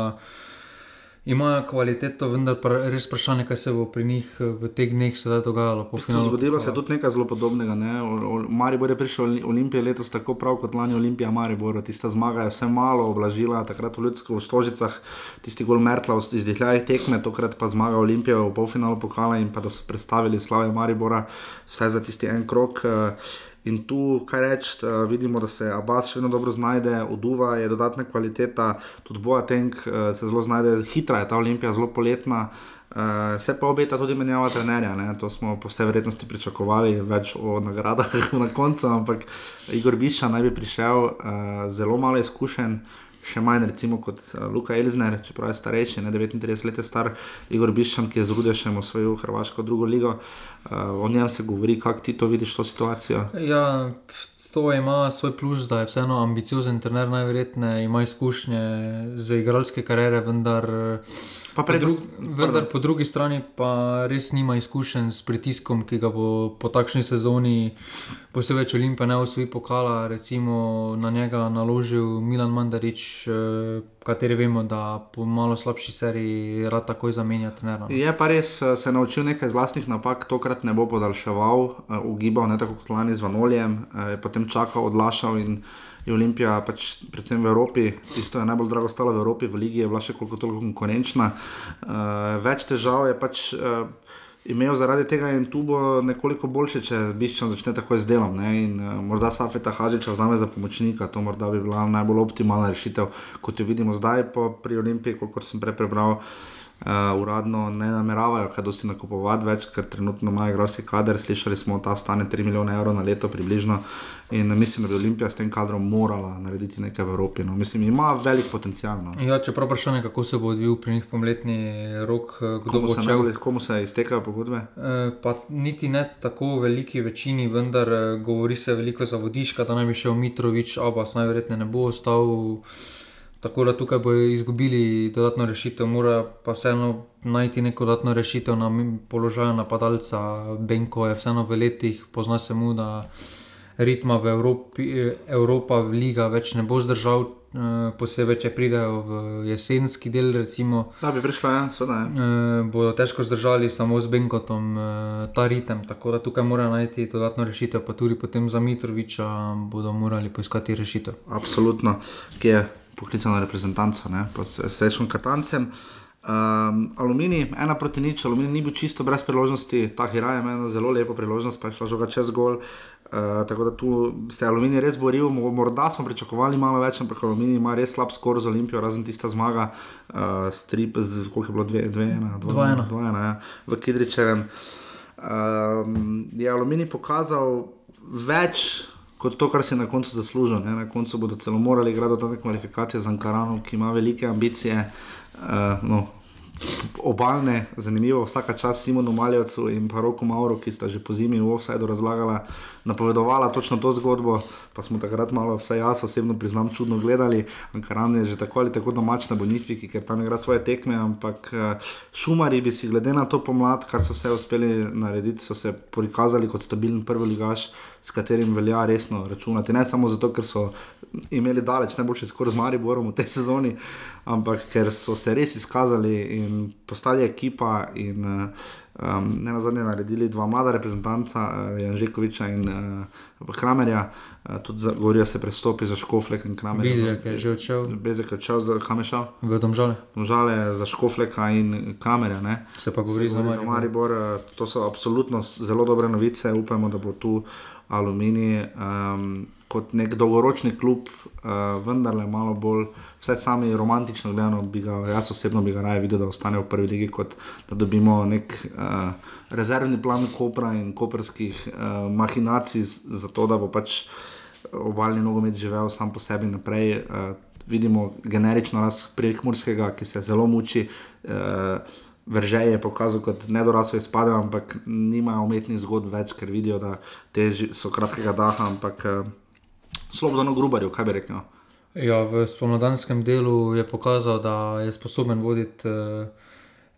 imajo kvaliteto, vendar pa res vprašanje, kaj se bo pri njih v teh dneh sedaj dogajalo. Zgodilo se je tudi nekaj zelo podobnega. Ne? Maribor je prišel Olimpije letos tako prav kot lani Olimpija Maribor. Tista zmaga je vse malo oblažila, takrat v ljudskih stožicah, tisti gol Mertla iz dihljajih tekme, tokrat pa zmaga Olimpija v polfinalu pokala in pa da so predstavili slave Maribora, vse za tisti en krok. Uh, In tu, kaj reči, vidimo, da se Abbas še vedno dobro znajde, oduva je dodatna kvaliteta, tudi Boja Tank eh, se zelo znajde, hitra je ta olimpija, zelo poletna. Uh, se pa obeta tudi menjava trenerja, ne? to smo po vsej verjetnosti pričakovali, več o nagradah na koncu, ampak Igor Bišča naj bi prišel uh, zelo malo izkušen, še manj recimo kot uh, Luka Elzner, čeprav je starejši, ne 39 let je star, Igor Biščan, ki je z Rudešem osvojil Hrvaško drugo ligo. Uh, o njem se govori, kako ti to vidiš, to situacijo. Ja, to ima svoj plus, da je vseeno ambiciozen trener, najverjetneje ima izkušnje za igralske kariere, vendar, po, drug, vendar po drugi strani pa res nima izkušenj s pritiskom, ki ga bo po takšni sezoni, posebej če Olimpija ne osvoji pokala, recimo na njega naložil Milan Mandarič. Eh, Kateri vemo, da po malo slabši seriji rad takoj zamenja trenerja. No. Je pa res, eh, se naučil nekaj z vlastnih napak, tokrat ne bo podaljševal, uh, ugibal, ne tako kot lani z Vanoljem, potem čakal, odlašal in je Olimpija, pač, predvsem v Evropi, tisto je najbolj drago stalo v Evropi, v Ligi je bila še koliko toliko konkurenčna. Uh, več težav je pač. Uh, Imel zaradi tega in tu bo nekoliko boljše, če biščan začne tako z delom. Ne? In uh, morda Safeta Hadžiča vzame za pomočnika, to morda bi bila najbolj optimalna rešitev, kot jo vidimo zdaj pri Olimpiji, kot sem prej prebral. Uh, uradno ne nameravajo kaj dosti nakupovati več, ker trenutno imajo grozki kader. Slišali smo, ta stane 3 milijone evrov na leto približno. In mislim, da bi Olimpija s tem kadrom morala narediti nekaj v Evropi. No. Mislim, ima velik potencial. No. Ja, čeprav vprašanje, kako se bo odvil pri njih pomletni rok, eh, kdo komu bo šel. Najbolj, komu se iztekajo pogodbe? E, pa niti ne tako veliki večini, vendar govori se veliko za vodiška, da naj bi šel Mitrovič, Abbas najverjetneje ne bo ostal. Tako da tukaj bodo izgubili dodatno rešitev, mora pa vseeno najti neko dodatno rešitev na položaju napadalca. Benko je vseeno v letih, pozna se mu, da ritma v Evropi, Evropa, Liga več ne bo zdržal, eh, posebej če pridejo v jesenski del. Recimo, da bi prišla, ja, soda, ja. Eh, bodo težko zdržali samo z Benkotom eh, ta ritem. Tako da tukaj mora najti dodatno rešitev, pa tudi potem za Mitroviča bodo morali poiskati rešitev. Absolutno, ki je poklicana reprezentanca, s srečnim katancem. Um, aluminij, ena proti nič, aluminij ni bil čisto brez priložnosti, ta hira je imel zelo lepo priložnost, pa je šla žoga čez gol. Uh, tako da tu se je aluminij res boril, Mo- morda smo pričakovali malo več, ampak aluminij ima res slab skor z Olimpijo, razen tista zmaga, uh, strip, z, koliko je bilo, dve, dve ena, dva, Dva ena. dva ena, ja, v Kidričevem. Um, je aluminij pokazal več kot to, kar si na koncu zaslužil. Ne? Na koncu bodo celo morali igrati dodatne kvalifikacije za Ankaranom, ki ima velike ambicije. Uh, no, Obalne, zanimivo, vsaka čas Simonu Maljevcu in pa Roku Mauro, ki sta že po zimi v Offsideu razlagala, napovedovala točno to zgodbo, pa smo takrat malo, vsaj jaz osebno priznam, čudno gledali. Ankaran je že tako ali tako domač na Bonifiki, ker tam igra svoje tekme, ampak eh, šumari bi si glede na to pomlad, kar so vse uspeli narediti, so se prikazali kot stabilen prvoligaš, s katerim velja resno računati. Ne samo zato, ker so imeli daleč najboljši skor z Mariborom v tej sezoni, ampak ker so se res izkazali in postali ekipa in uh, um, ne na zadnje naredili dva mlada reprezentanta, uh, Janžekoviča in uh, Kramerja, uh, tudi za, govorijo se prestopi za Škoflek in Kramerja. Bizjak je že odšel. Bezek je odšel, za, kam je šel? V Domžale. Domžale za Škofleka in Kramerja. Ne? Se pa govori za Maribor. Maribor. eh, To so absolutno zelo dobre novice. Upamo, da bo tu Aluminij um, kot nek dolgoročni klub, uh, vendarle malo bolj, vsaj sami romantično gledano, bi ga, jaz osebno bi ga raje videl, da ostane v prvi legi, kot da dobimo nek uh, rezervni plan Kopra in koperskih uh, mahinacij z- za to, da bo pač obaljni nogomet živel sam po sebi naprej. Uh, vidimo generično rast prekmurskega, ki se zelo muči. Uh, Vrže je pokazal kot nedorasel izpade, ampak nimajo umetnih zgodb več, ker vidijo, da te so kratkega daha, ampak uh, slobodno grubarju, kaj bi rekel. Ja, v spomladanskem delu je pokazal, da je sposoben voditi uh,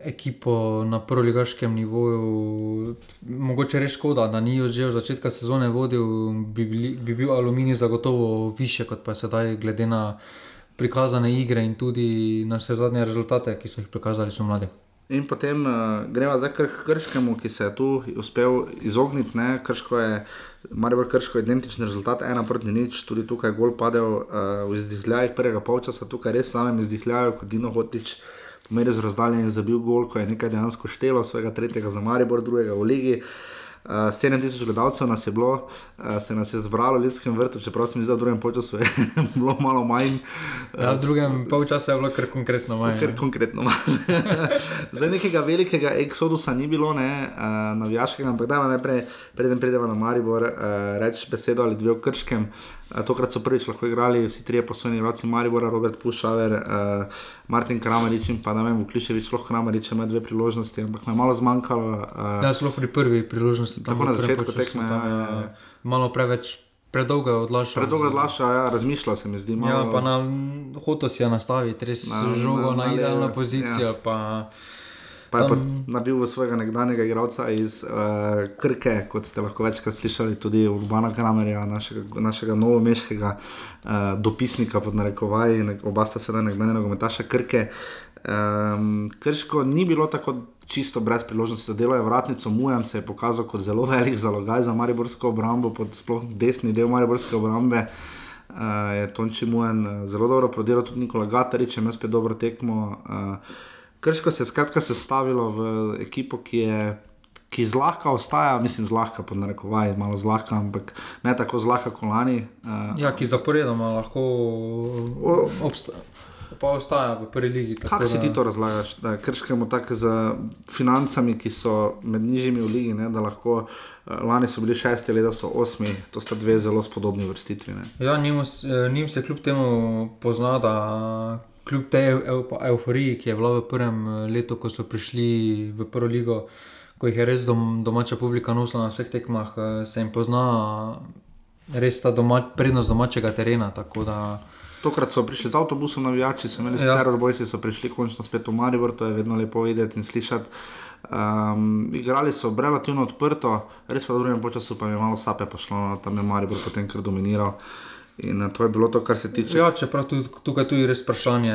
ekipo na prvoligaškem nivoju. Mogoče res škoda, da ni jo že od začetka sezone vodil, bi, bili, bi bil Aluminij zagotovo više, kot pa je sedaj, glede na prikazane igre in tudi na vse zadnje rezultate, ki so jih prikazali, so mladi. In potem uh, greva zdaj kar k Krškemu, ki se je tu uspel izogniti. Ne? Krško je, Maribor Krško je identičen rezultat, ena proti nič, tudi tukaj je gol padel uh, v izdihljajih prvega polčasa, tukaj res samem izdihljaju, kot Dino Hotič. Pomeril z razdalje in zabil gol, ko je nekaj dejansko štelo, svojega tretjega za Maribor, drugega v Ligi. Uh, 7000 gledalcev nas je bilo, uh, se nas je zbralo v Ljudskem vrtu, čeprav se mi zdi, da v drugem času je bilo malo manj. Ja, v drugem polčasu je bilo kar konkretno manj. Kar konkretno manj. Zdaj nekega velikega eksodusa ni bilo, ne, uh, navijaškega, ampak da najprej, preden pridemo na Maribor, uh, reči besedo ali dve o Krškem. Uh, tokrat so prvič lahko igrali vsi trije posojeni igralci Maribora, Robert Pušaver, uh, Martin Kramarič in pa ne vem, Vukliševič, sploh Kramarič ima dve priložnosti, ampak me je malo zmanjkalo. Uh, Ja, sploh pri prvi priložnosti. Tako na začetku tekme, tam ja, ja, ja. Malo preveč, predolgo je odlašal. Predolgo odlaša, ja, razmišlja se mi zdi. Malo, Ja, pa na hoto si je nastaviti, res Na- žogo na- na, na idealno levo, pozicijo. ja. Pa, Pa je Tam- nabil v svojega nekdanjega igralca iz uh, Krke, kot ste lahko večkrat slišali, tudi Urbana Kramerja, našega, našega novomeškega uh, dopisnika pod narekovaji, ne- oba sta sedaj nekdanja nogometaša Krke. Um, Krško ni bilo tako čisto brez priložnosti za delo, je vratnico Mujan se je pokazal kot zelo velik zalogaj za Mariborsko obrambo, pod sploh desni del Mariborske obrambe. Uh, je Tonči Mujan uh, zelo dobro prodelal, tudi Nikola Gatarič je imel spet dobro tekmo. Uh, Krško se je skratka sestavilo v ekipo, ki je. Ki zlahka ostaja, mislim, zlahka pod narekovaji, malo zlahka, ampak ne tako zlahka kot lani. Uh, ja, ki zaporedoma lahko obsta, pa ostaja v prvi tako Kako si ti to razlagaš, da krškamo tako z financami, ki so med nižjimi v ligi, ne, da lahko eh, lani so bili šesti, leta so osmi, to sta dve zelo spodobni vrstitvi. Ne. Ja, njim, eh, njim se kljub temu pozna, da kljub tej eu, eu, euforiji, ki je bila v prvem eh, letu, ko so prišli v prvo ligo, ko jih je res dom, domača publika nosila na vseh tekmah, eh, se jim pozna res ta doma, prednost domačega terena. Da, Tokrat so prišli z avtobusom, navijači so imeli Ja. ja. terrorbojci, so prišli končno spet v Maribor, to je vedno lepo videti in slišati. Um, igrali so relativno odprto, res pa v drugem času pa je malo sape pošlo, no, tam je Maribor potem kar dominiral. In eh, to je bilo to, kar se tiče. ja, čeprav tudi, tukaj tudi res vprašanje,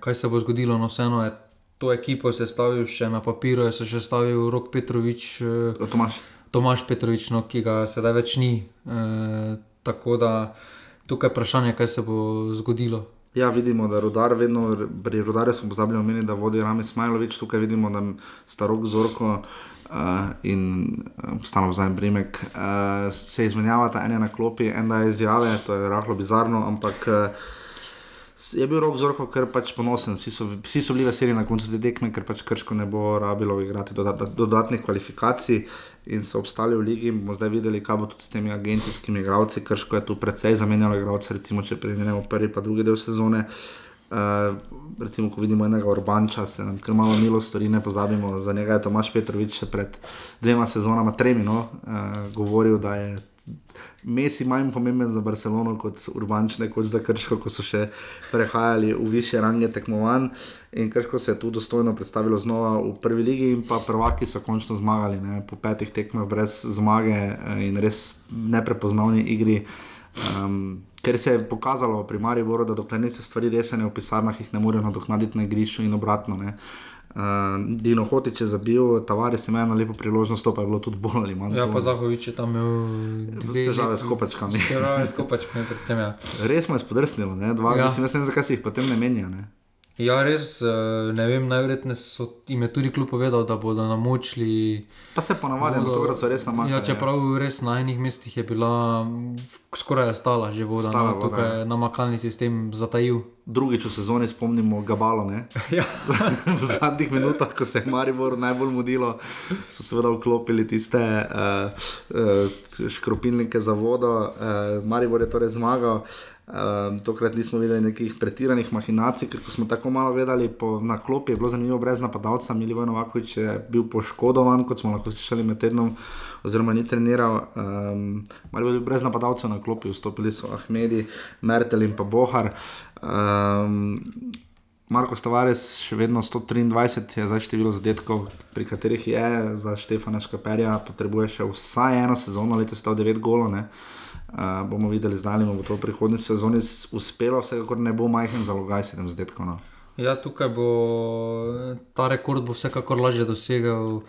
kaj se bo zgodilo. No, vseeno je to ekipo sestavil še na papiru, je se še stavil Rok Petrovič. eh, Tomaš. Tomaš Petrovič, no, ki ga sedaj več ni. E, tako da tukaj je vprašanje, kaj se bo zgodilo. Ja, vidimo, da rudar vedno, pri rudarju smo pozabili omeniti, da vodi Rami Smajlovič, tukaj vidimo, da sta rok Zorko uh, in uh, stanov zajem Brimek uh, se izmenjavata ene na klopi, ena je izjave, to je rahlo bizarno, ampak uh, je bil rok Zorko, ker pač ponosen, vsi so, vsi so bili veseli na koncu te tekme, ker pač Krško ne bo rabilo igrati dodat, dodatnih kvalifikacij in so obstali v ligi. Bomo zdaj videli, kaj bo tudi s temi agencijskimi igralci. Krško je tu precej zamenjalo igralce, recimo če primerjamo prvi pa drugi del sezone. Uh, recimo, ko vidimo enega Urbanča, se nam kar malo milo stori, ne pozabimo, za njega je Tomaš Petrovič še pred dvema sezonama, tremi, no, uh, govoril, da je Messi manj pomemben za Barcelono kot Urbanč, nekoč za Krško, ko so še prehajali v više range tekmovanj. In Krško se je tu dostojno predstavilo znova v prvi ligi, in pa prvaki so končno zmagali, ne, po petih tekmah brez zmage in res neprepoznavni igri. Um, ker se je pokazalo pri Mariboru, da dokler niso stvari resene v pisarnah, jih ne morejo nadoknaditi na igrišču in obratno. Ne. Uh, Dino Hotič je zabil, Tavares je imel lepo priložnost, to pa je bilo tudi bolj ali manj. Ja, pa Zahovič je tam imel dve težave s kopačkami. Težave s kopačkami, predvsem. Ja. Res smo jih spodrsnili, dva, ja. mislim, ne vem, zakaj si jih potem ne menja. Ne? Ja, res, ne vem, najverjetneje so jim je tudi kljub povedal, da bodo namočili. Pa se ponavadi, da bodo res namočili. Ja, čeprav res na enih mestih je bila skoraj stala že voda, stala no, tukaj je namakalni sistem zatajil. Drugič v sezoni spomnimo Gabalo. ja. v zadnjih minutah, ko se je Maribor najbolj mudilo, so seveda vklopili tiste uh, uh, škropilnike za vodo. Uh, Maribor je torej zmagal. Um, tokrat nismo videli nekih pretiranih mahinacij, ker smo tako malo gledali po, na klopi, je bilo zanimivo brez napadalca. Milijo Novakovič je bil poškodovan, kot smo lahko slišali med tednom, oziroma ni treniral. Um, Ali je bil brez napadalca na klopi, vstopili so Ahmedi, Mertel in pa Bohar. Um, Marko Stavares, še vedno 123 je za število zadetkov, pri katerih je za Štefana Škaperja, potrebuje še vsaj eno sezono, letos je 9 golov. Uh, bomo videli, zdaj ali bo to v prihodnji sezoni uspelo, vsekakor ne bo majhen zalogaj, sedem zadetkov. No. Ja, tukaj bo ta rekord bo vsekakor lažje dosegel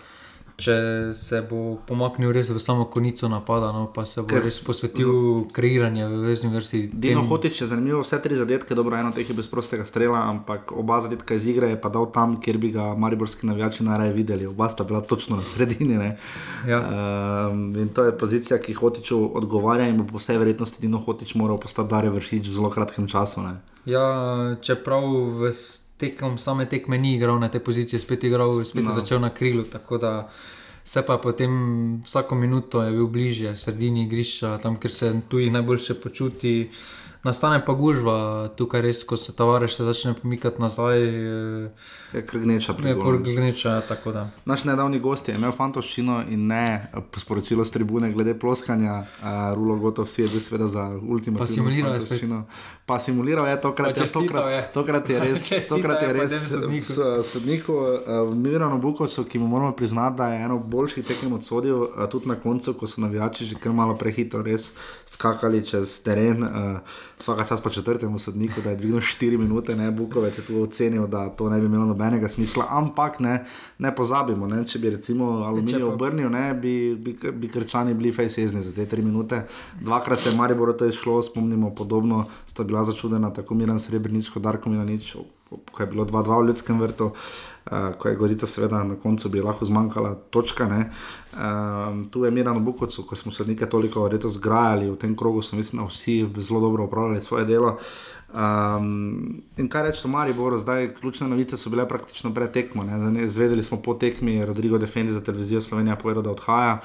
če se bo pomaknil res v samo konico napada, no, pa se bo Ker, res posvetil kreiranju v vezni vrsti. Dino Hotič je zanimivo, vse tri zadetke, dobro, eno teh je brez prostega strela, ampak oba zadetka iz igre je pa dal tam, kjer bi ga mariborski navijači najraje videli. Oba sta bila točno na sredini. Ja. Um, in to je pozicija, ki Hotiču odgovarja in bo po vsej verjetnosti Dino Hotič moral postati Dare vršič v zelo kratkem času. Ne. Ja, čeprav v tekom same tekme ni igral na tej poziciji, spet je igral, spet no. je začel na krilu. Tako da se pa potem vsako minuto je bil bližje sredini igrišča, tam kjer se tu najboljše počuti. Nastane pa gužva, tukaj res, ko se tovariš začne pomikati nazaj. Je krgneča, pregneča. Naš nedavni gost je imel fantoščino in ne sporočilo s tribune glede ploskanja. Uh, Rulo Gotov si je bil seveda za ultimativno. Pa simuliral je fantoščino. Pa simuliral je tokrat, ja, tokrat, je. tokrat je res. tokrat je res sodniku. Uh, Mirano Bukovcu, ki mu moramo priznati, da je eno boljših tekem odsodil, uh, tudi na koncu, ko so navijači že kar malo prehitro res skakali čez teren. Uh, vsaka čas pa četrtemu sodniku, da je dvignil 4 minute, ne Bukovec je tu ocenil, da to ne bi imelo nobenega smisla. Ampak ne, ne pozabimo, ne, če bi recimo aluminij obrnil, ne, bi, bi, bi krčani bili fejsezni za te 3 minute. Dvakrat se je Maribor to izšlo, spomnimo podobno, sta bila začudena tako Miran Srebrenic kot Darko Milanič, ko je bilo 2-2 v ljudskem vrtu. Uh, ko je Gorica, seveda, na koncu bi lahko zmanjkala točka. Uh, tu je Mirano Bukovcu, ko smo se nekaj toliko letos zgrajali v tem krogu, so mislim, vsi zelo dobro upravljali svoje delo. Um, in kaj reči o Mariboru, zdaj ključne novice so bile praktično pred tekmo. Zvedeli smo po tekmi, Rodrigo Defendi za televizijo Slovenija povedal, da odhaja.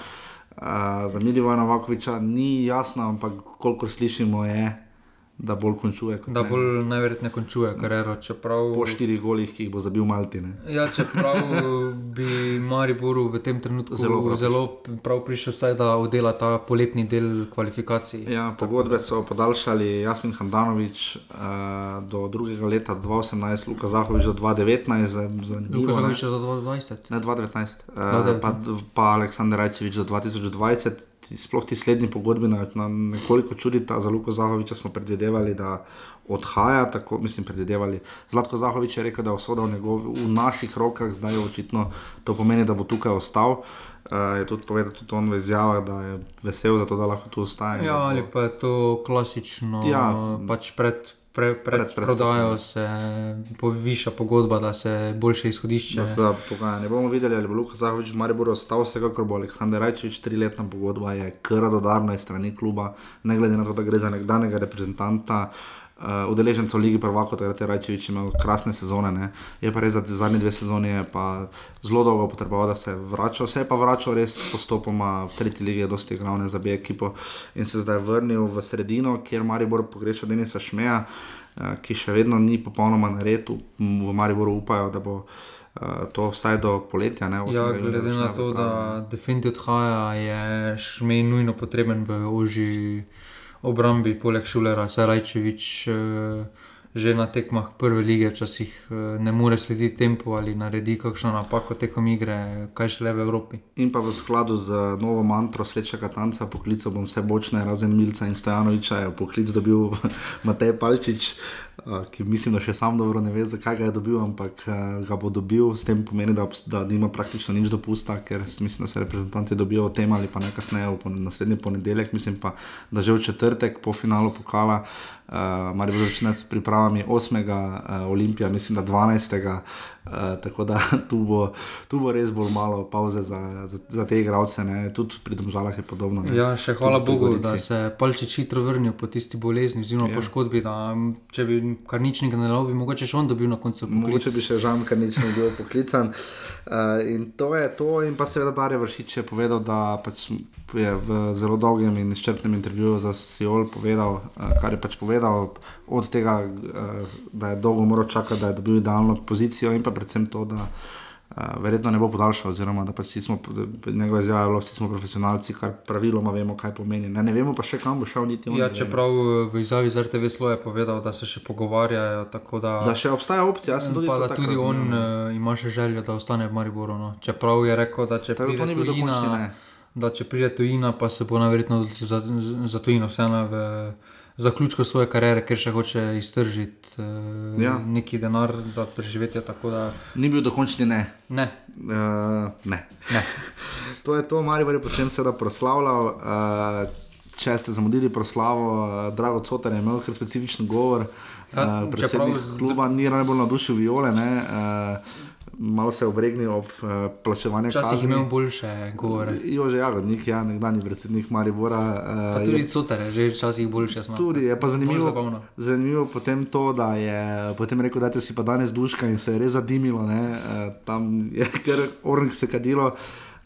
Uh, za Milivojna Vakoviča ni jasno, ampak kolikor slišimo, je da bolj končuje. Da bolj najverjetneje končuje kariero. Čeprav... Po štirih golih, ki jih bo zabil Malti. Ne? Ja, čeprav bi Mariboru v tem trenutku zelo, prav zelo prav prišel, saj, da oddela ta poletni del kvalifikacij. Ja, pogodbe so podaljšali Jasmin Handanovič uh, do drugega leta 2018, Luka Zahovič do 2019. Luka Zahovič do 2020. Ne 2019, uh, pa, pa Aleksandr Rajčevič do 2020 sploh ti slednji pogodbi na, na nekoliko čudita. Za Luko Zahoviča smo predvidevali, da odhaja, tako mislim, predvidevali. Zlatko Zahovič je rekel, da je usoda v, njegov, v naših rokah, zdaj je očitno to pomeni, da bo tukaj ostal. Uh, je tudi povedal, tudi on v izjavah, da je vesel to, da lahko tu ostaje. Ja, ali pa je to klasično, ja, pač pred pre, pred Pred prodajo se poviša pogodba, da se boljše izhodišče. Za pogajanje bomo videli, ali bo Luka Zahovič v Mariboru ostal, vsekakor bo Aleksandr Rajčevič, triletna pogodba je kar dodarna iz strani kluba, ne glede na to, da gre za nekdanjega reprezentanta. Uh, udeležencev Ligi Prvako, takrat je Rajčevič imel krasne sezone, ne. je pa res, da zadnje dve sezoni je pa zelo dolgo potreboval, da se je vračal. Se je pa vračal res postopoma v tretji ligi, je dosti glavne za B ekipo in se zdaj vrnil v sredino, kjer Maribor pogreša Denisa Šmeja, uh, ki še vedno ni popolnoma na redu. V Mariboru upajo, da bo uh, to vsaj do poletja. Ne, Ja, 8. junija glede na to, da. Defendi odhaja, je Šmej nujno potreben v oži obrambi, poleg Šulera, Sarajčevič. eh, Že na tekmah prve lige včasih eh, ne more slediti tempu ali naredi kakšno napako tekom igre, kaj šele v Evropi. In pa v skladu z novo mantro srečnega tanca, poklical bom vse bočne, razen Milca in Stojanoviča, je poklic dobil Matej Palčič, eh, ki mislim, da še sam dobro ne ve, zakaj ga je dobil, ampak eh, ga bo dobil, s tem pomeni, da, da nima praktično nič dopusta, ker mislim, da se reprezentanti dobijo o tem ali pa ne kasneje, v pon- naslednji ponedeljek, mislim pa, da že v četrtek po finalu pokala. Uh, Marijo začne s pripravami 8. Uh, Olimpija, mislim, da 12. Uh, tako da tu bo, tu bo res bolj malo pauze za, za, za te igralce, ne. tudi pri Domžalah je podobno. Ne. Ja, še hvala Tudi Bogu, Gorici. da se je Palčič hitro vrnil po tisti bolezni, oziroma Ja. poškodbi. Da, če bi kar nič ne dal, bi mogoče še on dobil na koncu poklic. Mogoče bi še žal, ker nič ne bil poklican. Uh, in to je to, in pa seveda Darje Vršič je povedal, da pač je v zelo dolgem in izčrpnem intervjuju za Sijol povedal, uh, kar je pač povedal, od tega, uh, da je dolgo moral čakati, da je dobil idealno pozicijo, in pa predvsem to, da uh, verjetno ne bo podaljšal, oziroma da pač vsi smo, njegova izjava je bila, vsi smo profesionalci, kar praviloma vemo, kaj pomeni. Ne, ne vemo pa še kam bo šel, niti on. Ja, čeprav eh, v izjavi z RTV Sloje je povedal, da se še pogovarjajo. tako Da, Da še obstaja opcija, jaz sem tudi pa, da tudi on razumel. uh, ima še željo, da ostane v Mariboru. No. Čeprav je rekel, da če Tako da to pride ni bil dokončni ne. Da če pride tujina, pa se bo najverjetno odločil za, za tujino, vseeno v zaključku svoje kariere, ker še hoče iztržiti uh, Ja. neki denar za preživetje. Da, Ni bil dokončni ne. ne. Uh, ne. ne. to je to, Marijo je potem seveda proslavljal. Uh, če ste zamudili proslavo, uh, Drago Cotar je imel kar specifičen govor. Ja, uh, predsednik čeprav z- kluba ni najbolj navdušil viole, ne, uh, malo se je obregnil ob uh, plačevanju Včasih je kazni. imel boljše govore. Jože Jagodnik, ja, nekdanji predsednik Maribora. Pa Uh, tudi Cotare, že včasih boljše smo. Tudi je pa zanimivo, zanimivo potem to, da je potem rekel, da si pa danes duška in se je res zadimilo. Ne? Eh, Tam je kar orang se kadilo. Uh,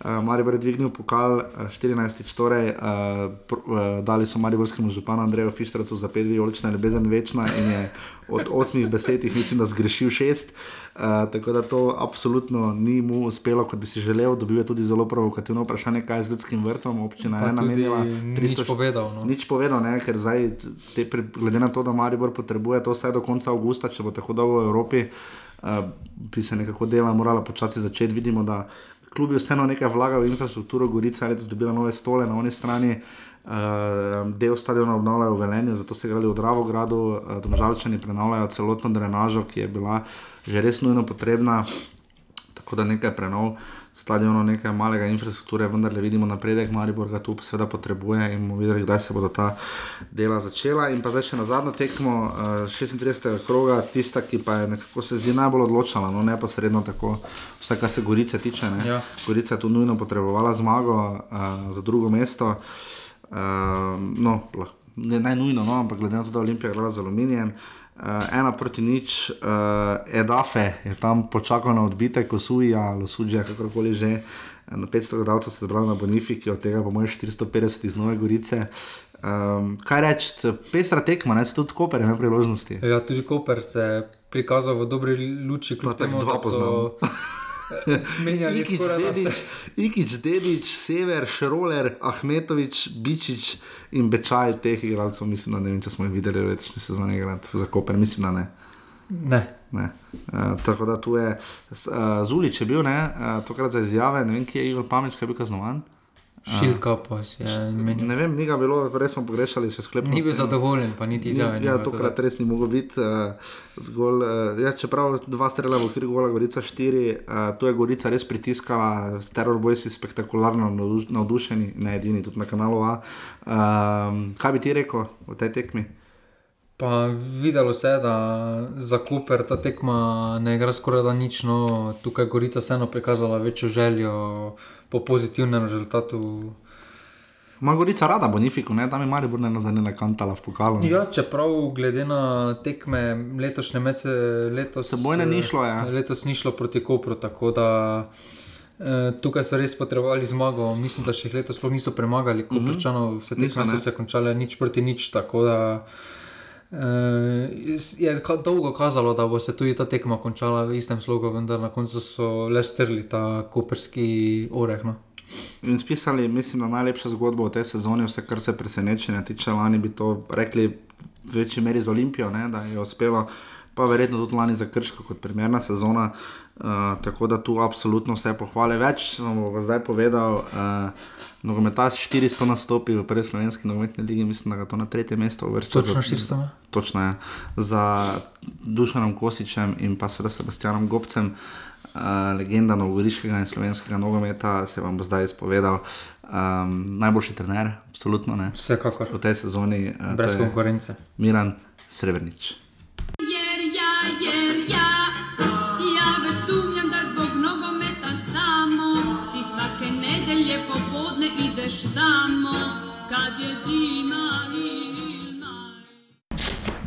Maribor je dvignil pokal eh, 14. Torej, uh, pr, uh, dali so Mariborskemu županu Andreju Fištracu za pet vijolična ljubezen večna in je od osmih besed mislim, da zgrešil šest. Uh, tako da to absolutno ni mu uspelo, kot bi si želel. Dobil je tudi zelo provokativno vprašanje, kaj je z ljudskim vrtom. Občina Pa je namenila nič povedal, no. Nič povedal, ne, ker zdaj, te, glede na to, da Maribor potrebuje to vse do konca avgusta, če bo tako dolgo v Evropi, uh, bi se nekako dela morala počasi začeti. Vidimo, da klubi vseeno nekaj vlagajo v infrastrukturo, Gorica je dobila nove stole na oni strani. Uh, del stadiona obnavljajo v Velenju, zato so igrali v Dravogradu, uh, domžalčani prenavljajo celotno drenažo, ki je bila že res nujno potrebna. Tako da nekaj prenov stadionov, nekaj malega infrastrukture, vendar le vidimo napredek, Maribor ga tu seveda potrebuje in bomo videli, kdaj se bodo ta dela začela. In pa zdaj še na zadnjo tekmo, uh, 36. kroga, tista, ki pa je nekako se zdi najbolj odločala, no neposredno tako, vse kar se Gorice tiče. Ne? Ja. Gorica je tu nujno potrebovala zmago uh, za drugo mesto. Uh, no, ne najnujno, no, ampak glede na to, da je Olimpija igrala z aluminijem. Uh, ena proti nič, uh, Edafe je tam počakal na odbitek, Osuja, Losuđa, kakorkoli že. Na 500 gledalcev se je zbralo na Bonifiki, od tega pa moj 450 iz Nove Gorice. Um, kaj reči, pesra tekma, ne se tudi Koper ima priložnosti. Ja, tudi Koper se je prikazal v dobri luči, kljub tako temu, da so. menjali Ikič, skoraj Dedič. Ikič, Dedič, Sever, Šroler, Ahmetovič, Bičič in Bečaj teh igralcev, mislim, da ne vem, če smo jih videli v letošnji sezoni igrati za Koper, mislim, da ne. Ne. Ne. Uh, tako da tu je uh, Zulič je bil, ne, uh, tokrat za izjave, ne vem, kje je Igor Pameč, kaj je bil kaznovan. Šilka pa si je menil. Ne vem, ni ga bilo, res smo pogrešali še sklepno. Ni bil oceno. zadovoljen, pa niti ni Ja, tokrat res ni mogel biti. Uh, zgolj, uh, ja, čeprav dva strela v okviru gola, Gorica štiri, uh, tu je Gorica res pritiskala, s Terror Boys spektakularno navduš- navdušeni, ne edini, tudi na kanalu A. Um, kaj bi ti rekel o tej tekmi? Pa videlo se je, da za Koper ta tekma ne igra skoraj da nič, no tukaj je Gorica vseeno prikazala večjo željo po pozitivnem rezultatu. Ma Gorica rada Bonifiku, ne? tam je Maribor ne nazadnje nakantala v pokalu. ne. Ja, čeprav glede na tekme letošnje mece, letos, Sebojne ni šlo, ja. letos ni šlo proti Kopru, tako da eh, tukaj so res potrebovali zmago. Mislim, da še jih letos sploh niso premagali, kot Mhm. rečeno, vse Niso, tekme ne. so se končale nič proti nič. Tako da eh, je ka- dolgo kazalo, da bo se tudi ta tekma končala v istem slogu, vendar na koncu so le strli ta koperski oreh. No. In spisali, mislim, da najlepša zgodba v tej sezoni, vse kar se presenečenja tiče, lani bi to rekli v večji meri z Olimpijo, ne, da je uspelo, pa verjetno tudi lani za Krško kot primerna sezona. Uh, tako da tu absolutno vse pohvale. Več sem vam bo zdaj povedal. Uh, Nogometaš 400 nastopi v prvi slovenski nogometni ligi, mislim, da ga to na tretje mesto uvršča. Točno 400, ne? Točno je. Za Dušanom Kosičem in pa seveda Sebastianom Gobcem, uh, legenda novogoriškega in slovenskega nogometa, se vam bo zdaj izpovedal. Um, najboljši trener, absolutno ne. Vsekakor. V tej sezoni. Uh, Brez konkurence. Miran Srebrnič.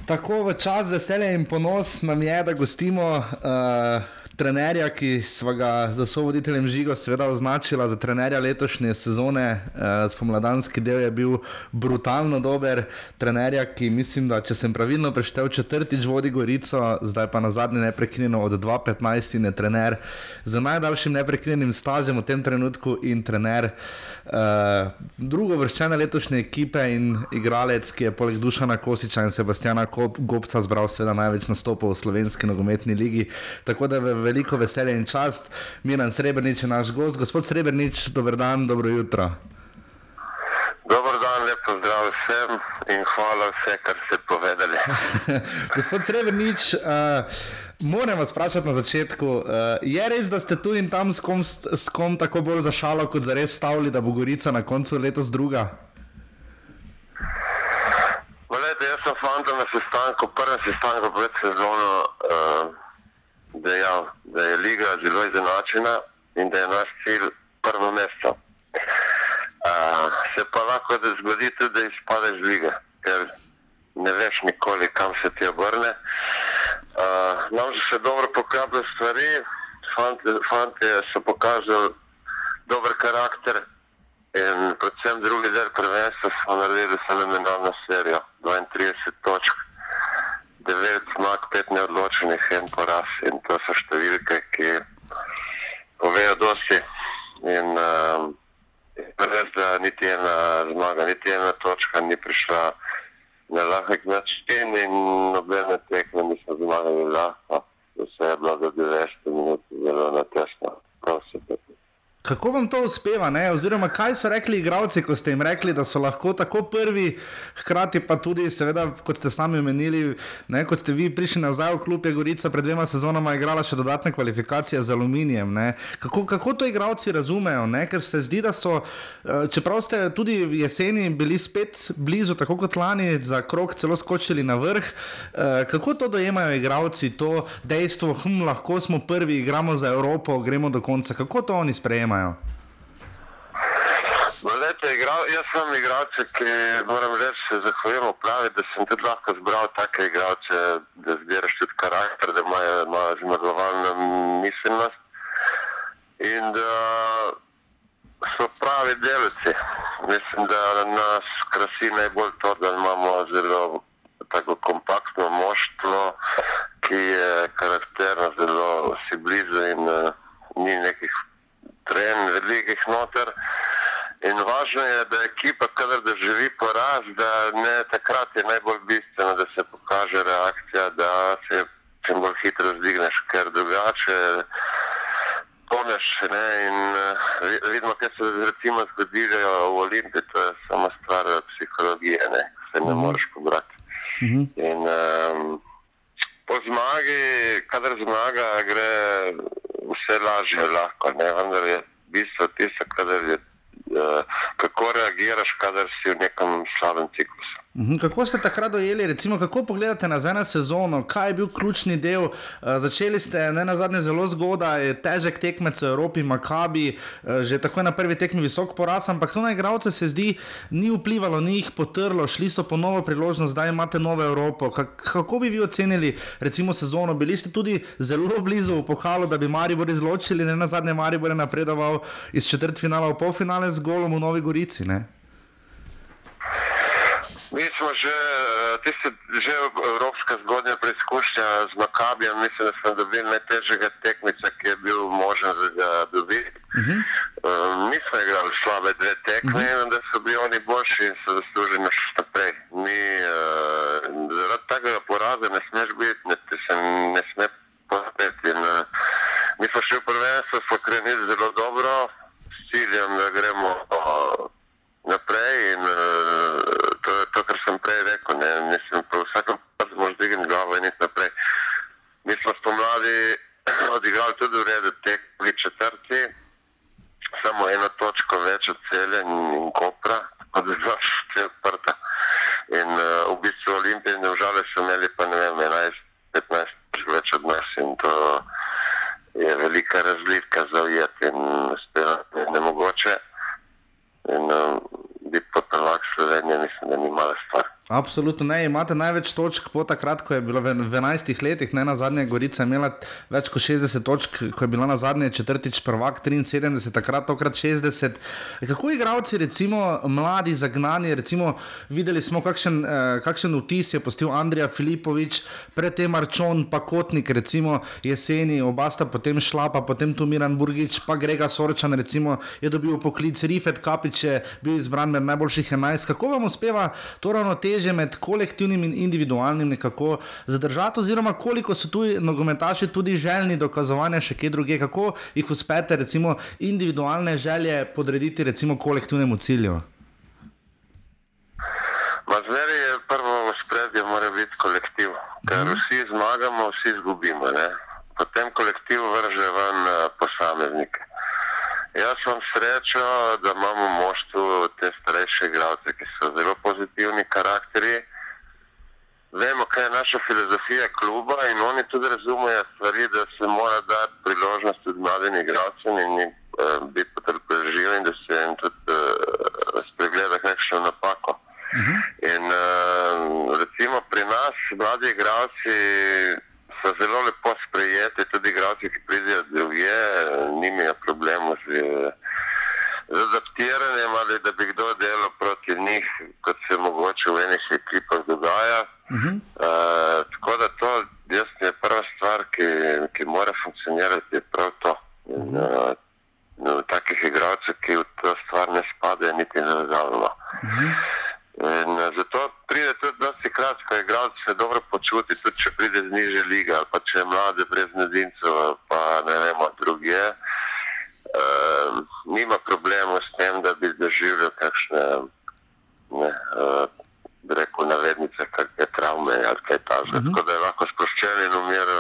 Tako v čas veselja in ponos nam je, da gostimo uh, trenerja, ki smo ga za sovoditeljem Žigo seveda označila za trenerja letošnje sezone. Uh, spomladanski del je bil brutalno dober. Trenerja, ki mislim, da če sem pravilno preštel, četrtič vodi Gorico, zdaj pa na zadnje neprekinjeno od 2015 in je trener z najdaljšim neprekinjenim stažem v tem trenutku in trener. Uh, drugo vrščene letošnje ekipe in igralec, ki je poleg Dušana Kosiča in Sebastiana Gobca zbral seveda največ nastopov v slovenski nogometni ligi. Tako da je veliko veselje in čast. Miran Srebrnič je naš gost. Gospod Srebrnič, dober dan, dobro jutro. Dober dan, lepo zdrav vsem in hvala vse, kar ste povedali. Gospod Srebrnič, uh, moram vas vprašati na začetku. Uh, je res, da ste tu in tam s kom, s kom tako bolj za šalo, kot za res stavili, da bo Gorica na koncu letos druga? Glede, jaz sem fantom na sestanku, prvem sestanku pred sezono uh, dejal, da je liga zelo izenačena in da je naš cilj prvo mesto. Uh, se pa lahko da zgodi tudi, da izpadeš iz lige, ker ne veš nikoli, kam se ti obrne. Uh, nam so se dobro poklapile stvari, fante, fante so pokazali dober karakter in predvsem drugi del prvenstva smo naredili fenomenalno serijo. 32 točk, 9 zmag, 5 neodločenih, en poraz in to so številke, ki povejo dosti. In um, res, da niti ena zmaga, niti ena točka ni prišla na lahek način in nobene tekme nismo zmagali lahko. Vse je bilo do 90 minut zelo natesno. Prav se tako. Kako vam to uspeva, ne? oziroma kaj so rekli igravci, ko ste jim rekli, da so lahko tako prvi, hkrati pa tudi, seveda, kot ste sami omenili, ne, kot ste vi prišli nazaj v klub, je Gorica pred dvema sezonama igrala še dodatne kvalifikacije z aluminijem. ne. Kako, kako to igravci razumejo, ne? ker se zdi, da so, eh, čeprav ste tudi jeseni bili spet blizu, tako kot lani, za krok celo skočili na vrh, eh, kako to dojemajo igravci, to dejstvo, hm, lahko smo prvi, igramo za Evropo, gremo do konca, kako to oni sprejemajo? Glede, igral, jaz sem igralec, ki moram reči, se zahvaljujem upravi, da sem tudi lahko zbral take igralce, da zbiraš tudi karakter, da imajo, imajo zmagovalno miselnost in da so pravi delavci. Mislim, da nas krasi najbolj to, da imamo zelo tako kompaktno moštvo, ki je karakterno zelo si blizu in uh, ni nekih tren velikih noter. In važno je, da ekipa, kadar da živi poraz, da ne takrat je najbolj bistveno, da se pokaže reakcija, da se čim bolj hitro zdigneš, ker drugače toneš. Ne? In uh, vidimo, kaj se recimo zgodijo v Olimpiji, to je samo stvar eh, psihologije, ne? se ne moreš pobrati. In um, po zmagi, kadar zmaga, gre vse lažje, lahko, ne? vendar je bistvo tisto, kadar je, uh, kako reagiraš, kadar si v nekem slabem ciklusu. Mhm, Kako ste takrat dojeli, recimo, kako pogledate nazaj na sezono, kaj je bil ključni del? Uh, začeli ste ne na zadnje zelo zgodaj, težek tekmec v Evropi, Makabi, uh, že takoj na prvi tekmi visok poraz, ampak to na igralce se zdi, ni vplivalo, ni jih potrlo, šli so po novo priložnost, zdaj imate novo Evropo. Ka kako bi vi ocenili recimo sezono? Bili ste tudi zelo blizu v pokalu, da bi Maribor izločili, ne na zadnje Maribor je napredoval iz četrtfinala v polfinale z golom v Novi Gorici. Ne? Mi smo že, eh, tiste, že evropska zgodnja preizkušnja z Makabijem, mislim, da smo dobili najtežjega tekmica, ki je bil možen za ga dobiti. Uh -huh. uh, mi smo igrali slabe dve tekme, uh -huh. in da so bili oni boljši in so zaslužili še naprej. Mi uh, zaradi tega poraza ne smeš biti, ne, se ne sme pospeti. In, uh, mi smo šli v prvenstvo, smo krenili zelo dobro, s ciljem, da gremo uh, naprej. In, uh, to je to, kar sem prej rekel. Ne, mislim, po vsakem času moraš dvigniti glavo in iti naprej. Mi smo spomladi odigrali tudi v redu tekmi četrti, samo eno točko več od celja in, in kopra, tako da je bila še odprta. In uh, v bistvu Olimpije in Domžale so imeli pa ne vem, 11-15 točk več od nas in to je velika razlika za ujeti in spet je nemogoče. In uh, biti pod prvak Slovenije, mislim, da ni mala stvar. Absolutno ne, imate največ točk po takrat, ko je bilo v, v 11 letih, ne na zadnje Gorica imela več kot 60 točk, ko je bila na zadnje četrtič prvak 73, takrat tokrat 60. Kako igravci, recimo mladi, zagnani, recimo videli smo, kakšen, eh, kakšen vtis je postil Andrija Filipovič, predtem Arčon, pa Kotnik, recimo jeseni, oba sta potem šla, pa potem tu Miran Burgič, pa Grega Sorčan, recimo je dobil poklic, Rifet Kapič je bil izbran med najboljših 11. Kako vam uspeva to ravnoteže med kolektivnim in individualnim nekako zadržati, oziroma koliko so tu nogometaši tudi željni dokazovanja še kje druge, kako jih uspete recimo individualne želje podrediti recimo kolektivnemu cilju. Zmeri je prvo spredje, mora biti kolektiv. Ker vsi zmagamo, vsi izgubimo. Ne? Potem kolektiv vrže ven eh, posameznike. Jaz imam srečo, da imamo v moštvu te starejše igralce, ki so zelo pozitivni karakteri. Vemo, kaj je naša filozofija kluba in oni tudi razumejo stvari, da se mora dati priložnost tudi mladim igralcem in uh, biti potrpežljiv in da se jim tudi uh, spregleda kakšno napako. Uh -huh. In uh, recimo pri nas mladi igralci so zelo lepo sprejeti, tudi igralci, ki pridejo drugje, nimajo problemov z, z adaptiranjem ali da bi kdo delal proti njih, kot se mogoče v enih ekipah dogaja. Uh -huh. uh, tako da to jaz je prva stvar, ki, ki mora funkcionirati, je prav to. In, uh, no, takih igralcev, ki v to stvar ne spadajo, niti ne razumemo. Uh -huh. In uh, zato pride tudi dosti krat, ko igralec se dobro počuti, tudi če pride z niže lige ali pa če je mlade brez nedincev, pa ne vemo druge. Uh, nima problemov s tem, da bi doživljal kakšne, ne, uh, rekel, navednice, kakšne travme ali kaj takega. Uh -huh. Tako da je lahko sproščen in umira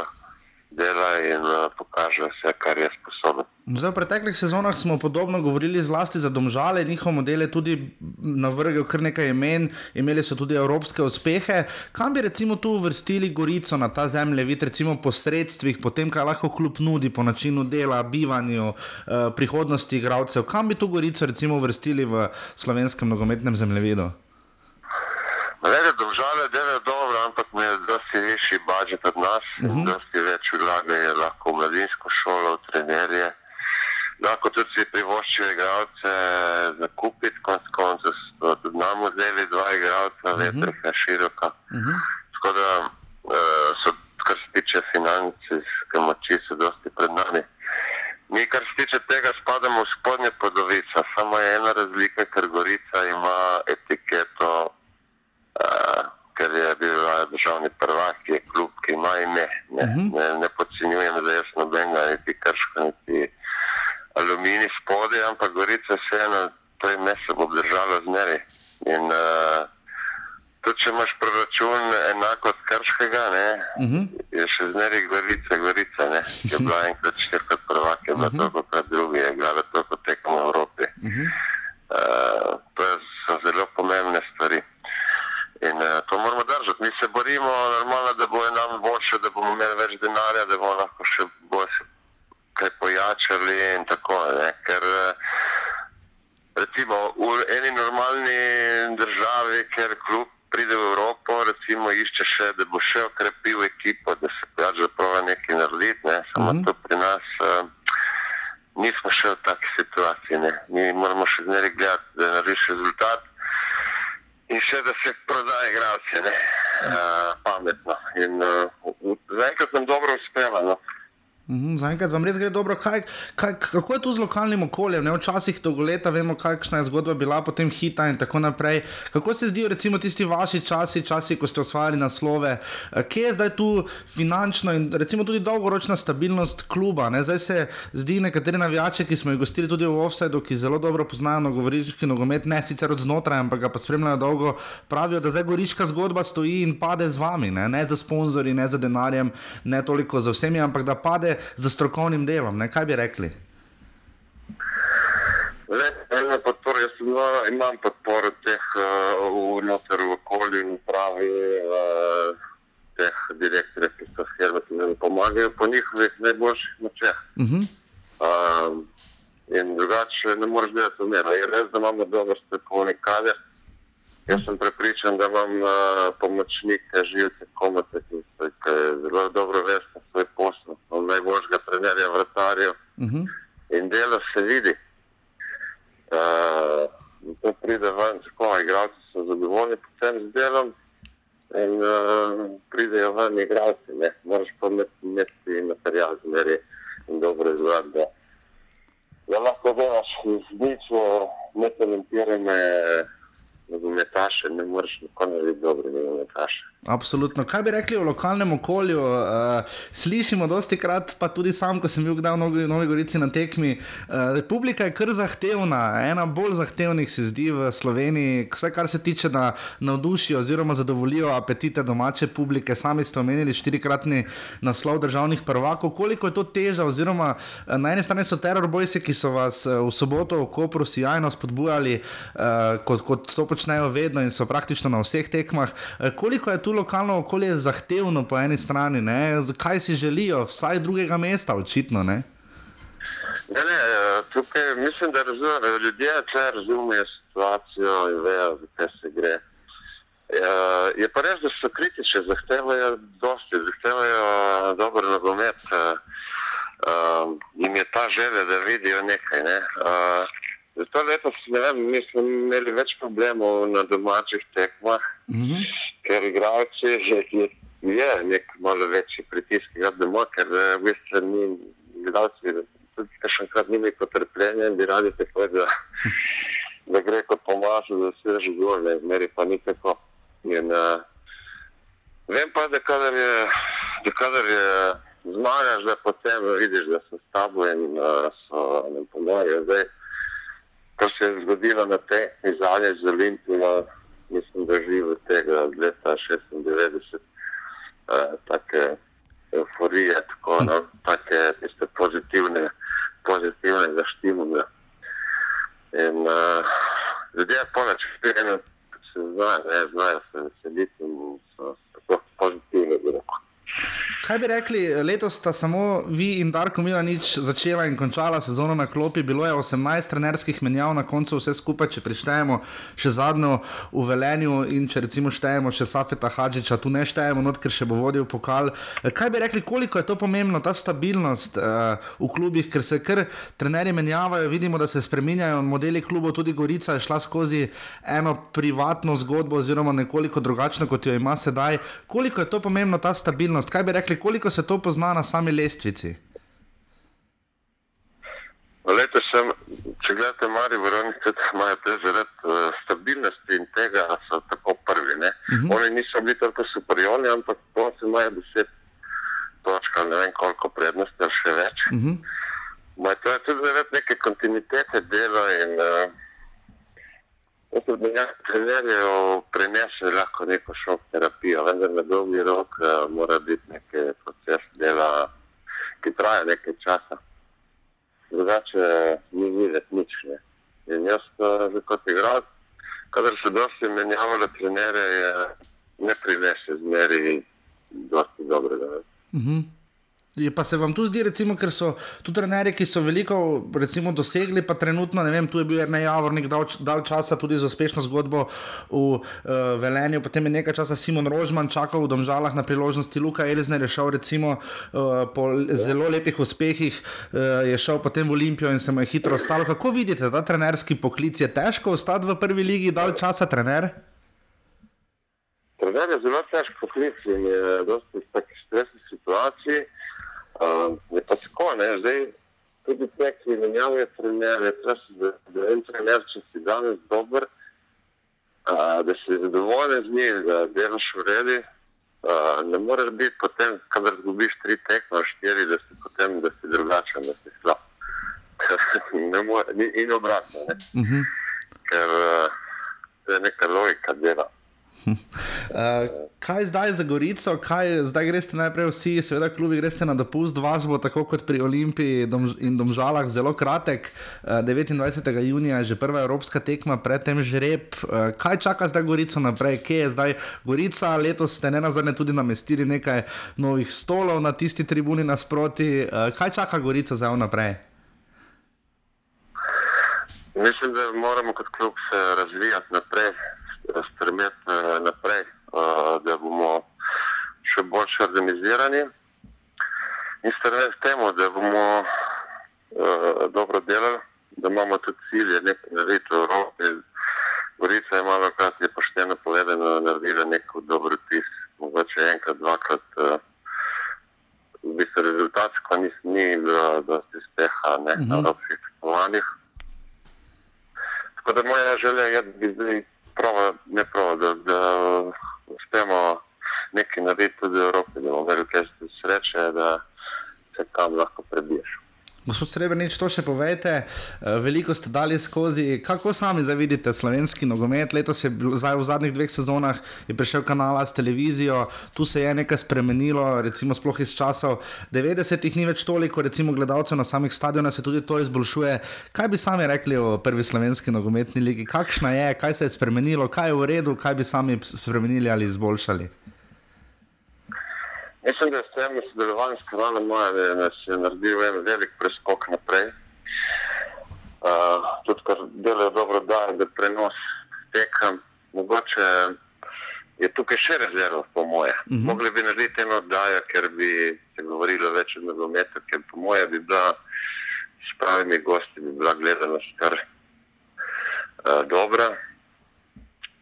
dela in uh, pokaže vse, kar je sposoben. Zdaj, v preteklih sezonah smo podobno govorili zlasti za domžale, njihov model je tudi navrgel kar nekaj imen, imeli so tudi evropske uspehe. Kam bi recimo tu uvrstili Gorico na ta zemljevid, recimo po sredstvih, po tem, kaj lahko klub nudi, po načinu dela, bivanju, eh, prihodnosti igralcev, kam bi tu Gorico recimo uvrstili v slovenskem nogometnem zemljevidu? Glede, domžale delajo dobro, ampak mi je dosti budžet od nas, uh -huh. dosti več vlagajo lahko v mladinsko šolo, v trenerje lahko tudi si privoščijo igralce za kupiti, konc koncev so tudi nam vzeli dva igralca, uh -huh. vetrika široka. Uh -huh. Tako da uh, so, kar se tiče financijske moči, so dosti pred nami. Mi, kar se tiče tega, spadamo v spodnje podovica, samo je ena razlika, ker Gorica ima etiketo, uh, ker je bil državni prvak, je klub, ki ima ime. Ne, uh -huh. ne, ne podcenjujem, da jaz nobenega, niti krška, niti aluminij spodaj, ampak gorica vseeno to ime se bo obdržalo zmeri. In uh, tudi če imaš proračun enako od krškega, ne, uh -huh. je še zmeri gorica, gorica, ne, ki je bila enkrat štirikrat prvak, je bila uh -huh. toliko krat drugi, je igrala toliko tekom v Evropi. Uh -huh. uh, to je, so zelo pomembne In uh, to moramo držati. Mi se borimo, normalno, da bo nam boljše, da bomo imeli več denarja, da bomo lahko še bolj kaj pojačali in tako. Ne? Ker eh, recimo v eni normalni državi, ker klub pride v Evropo, recimo išče še, da bo še okrepil ekipo, da se pač zaprava nekaj narediti, ne? samo mm -hmm. to pri nas uh, nismo še v taki situaciji. Ne? Mi moramo še zmeraj gledati, da narediš rezultat in še da se prodaja igralce, ne. Uh, pametno. In uh, zaenkrat nam dobro uspeva, no. Mhm, Zaenkrat vam res gre dobro. Kaj, kaj, kako je to z lokalnim okoljem? Ne? Včasih dolgoleta vemo, kakšna je zgodba bila, potem hita in tako naprej. Kako se zdijo recimo tisti vaši časi, časi, ko ste osvajali naslove? Eh, Kje je zdaj tu finančno in recimo tudi dolgoročna stabilnost kluba? Ne? Zdaj se zdi nekateri navijači, ki smo jih gostili tudi v Offsideu, ki zelo dobro poznajo nogovoriški nogomet, ne sicer od znotraj, ampak ga pa spremljajo dolgo, pravijo, da zdaj goriška zgodba stoji in pade z vami, ne, ne za sponzorji, ne za denarjem, ne toliko za vsemi, ampak da pade za strokovnim delom. Ne? Kaj bi rekli? Le, ena podpora, jaz no, imam podporo teh uh, v noter v okolju in pravi uh, teh direktorjev, ki so Herbert in nam pomagajo po njihovih najboljših močeh. Uh -huh. Um, in drugače ne moreš delati umero. Je res, da imamo dober strokovni kader. Jaz sem prepričan, da imam uh, pomočnike, živce, komate, ki, ki zelo dobro veste svoj posel. Imam najboljšega trenerja, vratarjev Uh -huh. in delo se vidi. Uh, to pride ven, tako igralci so zadovoljni predvsem z delom in uh, pridejo ven igralci, ne. Moraš pa imeti, imeti material zmeri in dobro izgled, da, da lahko delaš iz nič uh, netalentirane nogometaše, ne moreš nikoli narediti dobre nogometaše. Absolutno. Kaj bi rekli o lokalnem okolju? Uh, slišimo dosti krat, pa tudi sam, ko sem bil kdaj v Novi, Novi Gorici na tekmi. Uh, publika je kar zahtevna, ena bolj zahtevnih se zdi v Sloveniji, vse kar se tiče, da navdušijo oziroma zadovoljijo apetite domače publike. Sami ste omenili štirikratni naslov državnih prvakov. Koliko je to teža, oziroma eh, na eni strani so terorbojci, ki so vas eh, v soboto v Kopru sjajno spodbujali, uh, kot, kot to počnejo vedno in so praktično na vseh tekmah. Eh, Koliko je tu lokalno okolje zahtevno po eni strani, ne? kaj si želijo, vsaj drugega mesta, očitno. Ne? Ne, ne, eh, tukaj mislim, da razume, ljudje tle razumejo situacijo in vejo, zakaj se gre. Eh, Je pa res, da so kritični, zahtevajo dosti, zahtevajo dober nogomet. eh, eh, Jim je ta želja, da vidijo nekaj. Ne? Eh, Zato letos, ne vem, mi smo imeli več problemov na domačih tekmah, ker igralci je, je, je nek malo večji pritisk, doma, ker eh, v bistvu ni igralci, tudi kakšenkrat nimi potrpljenja in bi radi tako, da, da gre kot pomažu, da se reži gol, ne, zmeri pa ni tako. In, uh, vem pa, da kadar je, da kadar je zmagaš, da potem vidiš, da so s tabo in uh, so nam pomagajo. Zdaj, ko se je zgodilo na tekmi zadnje z Olimpijo, mislim, da živi od tega leta 96, uh, take euforije, tako, no, take tiste pozitivne, pozitivnega štimula. In uh, ljudje poleg tega se znajo, ne, znajo se veseliti in so tako pozitivni, bi rekel. Kaj bi rekli, letos sta samo vi in Darko Milanič začela in končala sezono na klopi, bilo je 18 trenerskih menjav, na koncu vse skupaj, če prištejemo še zadnjo v Velenju in če recimo štejemo še Safeta Hadžiča, tu ne štejemo, not, ker še bo vodil pokal. Kaj bi rekli, koliko je to pomembno, ta stabilnost uh, v klubih, ker se kar trenerji menjavajo, vidimo, da se spreminjajo modeli klubov, tudi Gorica je šla skozi eno privatno zgodbo oziroma nekoliko drugačno, kot jo ima sedaj. Koliko je to pomembno, ta stabilnost? Kaj bi rekli, koliko se to pozna na sami lestvici? Lete sem, če gledate Maribor, oni tudi imajo te zaradi uh, stabilnosti in tega so tako prvi. Ne? Uh -huh. Oni niso bili tako superiorni, ampak konci imajo deset točk, ne vem koliko prednosti, še več. Uh -huh. Ma, to je tudi zaradi neke kontinuitete dela in uh, jaz sem menjal trenerjev prenese lahko neko šok terapijo, vendar na dolgi rok uh, mora biti nek proces dela, ki traja nekaj časa drugače ni videti nič. Ne. In jaz, že kot igralec, kadar se dosti menjavalo trenere, je ne prinese zmeri dosti dobrega. Ne. Uh -huh. Je pa se vam tu zdi, recimo, ker so tu trenerji, ki so veliko recimo, dosegli, pa trenutno, ne vem, tu je bil Ernest Javornik dal, dal časa tudi za uspešno zgodbo v uh, Velenju, potem je nekaj časa Simon Rožman čakal v Domžalah na priložnosti, Luka Elizner je šel recimo uh, po zelo lepih uspehih, uh, je šel potem v Olimpijo in se mu je hitro ostalo. Kako vidite, ta trenerski poklic je težko ostati v prvi ligi, dal časa trener? Trener je zelo težko poklic in je dosti takih stresnih situacij. Uh, je pa tako, ne, zdaj tudi te, ki menjavajo trenerje, da, da en trener, če si danes dober, uh, da si zadovoljen z njim, da delaš v redu, uh, ne moreš biti potem, kadar zgubiš tri tekme, štiri, da si potem, da si drugačen, da si slab. more, in obratno, ne. Uh -huh. ker uh, to je neka logika dela. Uh, kaj zdaj za Gorico, kaj zdaj greste najprej vsi, seveda, klubi greste na dopust, vaš bo tako kot pri Olimpiji dom, in Domžalah zelo kratek. Uh, 29. junija je že prva evropska tekma, predtem žreb. Uh, kaj čaka zdaj Gorico naprej, kje je zdaj Gorica? Letos ste ne nazadnje tudi namestili nekaj novih stolov na tisti tribuni nasproti. Uh, kaj čaka Gorica zdaj naprej? Mislim, da moramo kot klub se razvijati naprej strmeti eh, naprej, eh, da bomo še bolj organizirani in strmeti k temu, da bomo eh, dobro delali, da imamo tudi cilje, nekaj narediti v Evropi. Gorica je malo krat je pošteno povedano, da naredila neko dobro tis, mogoče enkrat, dvakrat. V bistvu rezultatsko ni, ni bilo dosti uspeha ne, -huh. na evropskih tekmovanjih. Tako da moja želja je, da bi zdaj prava, ne prava, da, da uspemo nekaj narediti tudi v Evropi, da bomo imeli kaj sreče, da se tam lahko prebiješ. Gospod Srebrenic, to še povejte, veliko ste dali skozi. Kako sami zdaj vidite slovenski nogomet? Letos je bil, zdaj v zadnjih dveh sezonah je prišel kanal s televizijo, tu se je nekaj spremenilo, recimo sploh iz časov 90-ih ni več toliko, recimo gledalcev na samih stadionah se tudi to izboljšuje. Kaj bi sami rekli o prvi slovenski nogometni ligi? Kakšna je, kaj se je spremenilo, kaj je v redu, kaj bi sami spremenili ali izboljšali? Mislim, da je s tem sodelovanjem s kanalom Moja, da nas je naredil en velik preskok naprej. Uh, tudi, ker delajo dobro, da je prenos tekem. Mogoče je tukaj še rezerva, po moje. Uh -huh. Mogli bi narediti eno oddajo, ker bi se govorilo več o nogometu, ker po moje bi bila s pravimi gosti, bi bila gledanost kar uh, dobra.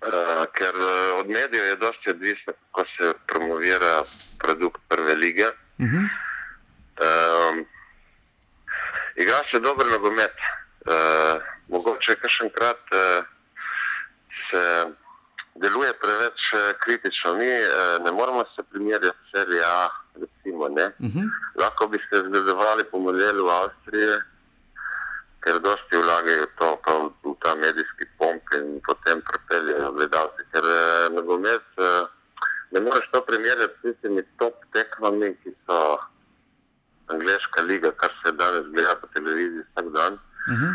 Uh, ker uh, od medijev je dosti odvisno, kako se promovira produkt prve lige. Uh -huh. um, igra se dobro nogomet. Uh, mogoče kakšenkrat uh, se deluje preveč uh, kritično. Mi uh, ne moramo se primerjati s serijo A, recimo. Uh -huh. Lahko bi se zgledovali po modelu Avstrije ker dosti vlagajo to, v ta medijski pomp in potem prepeljejo gledalce. Ker eh, nogomet eh, ne moreš to primerjati s tistimi top tekmami, ki so angliška liga, kar se danes gleda po televiziji vsak dan. Uh -huh.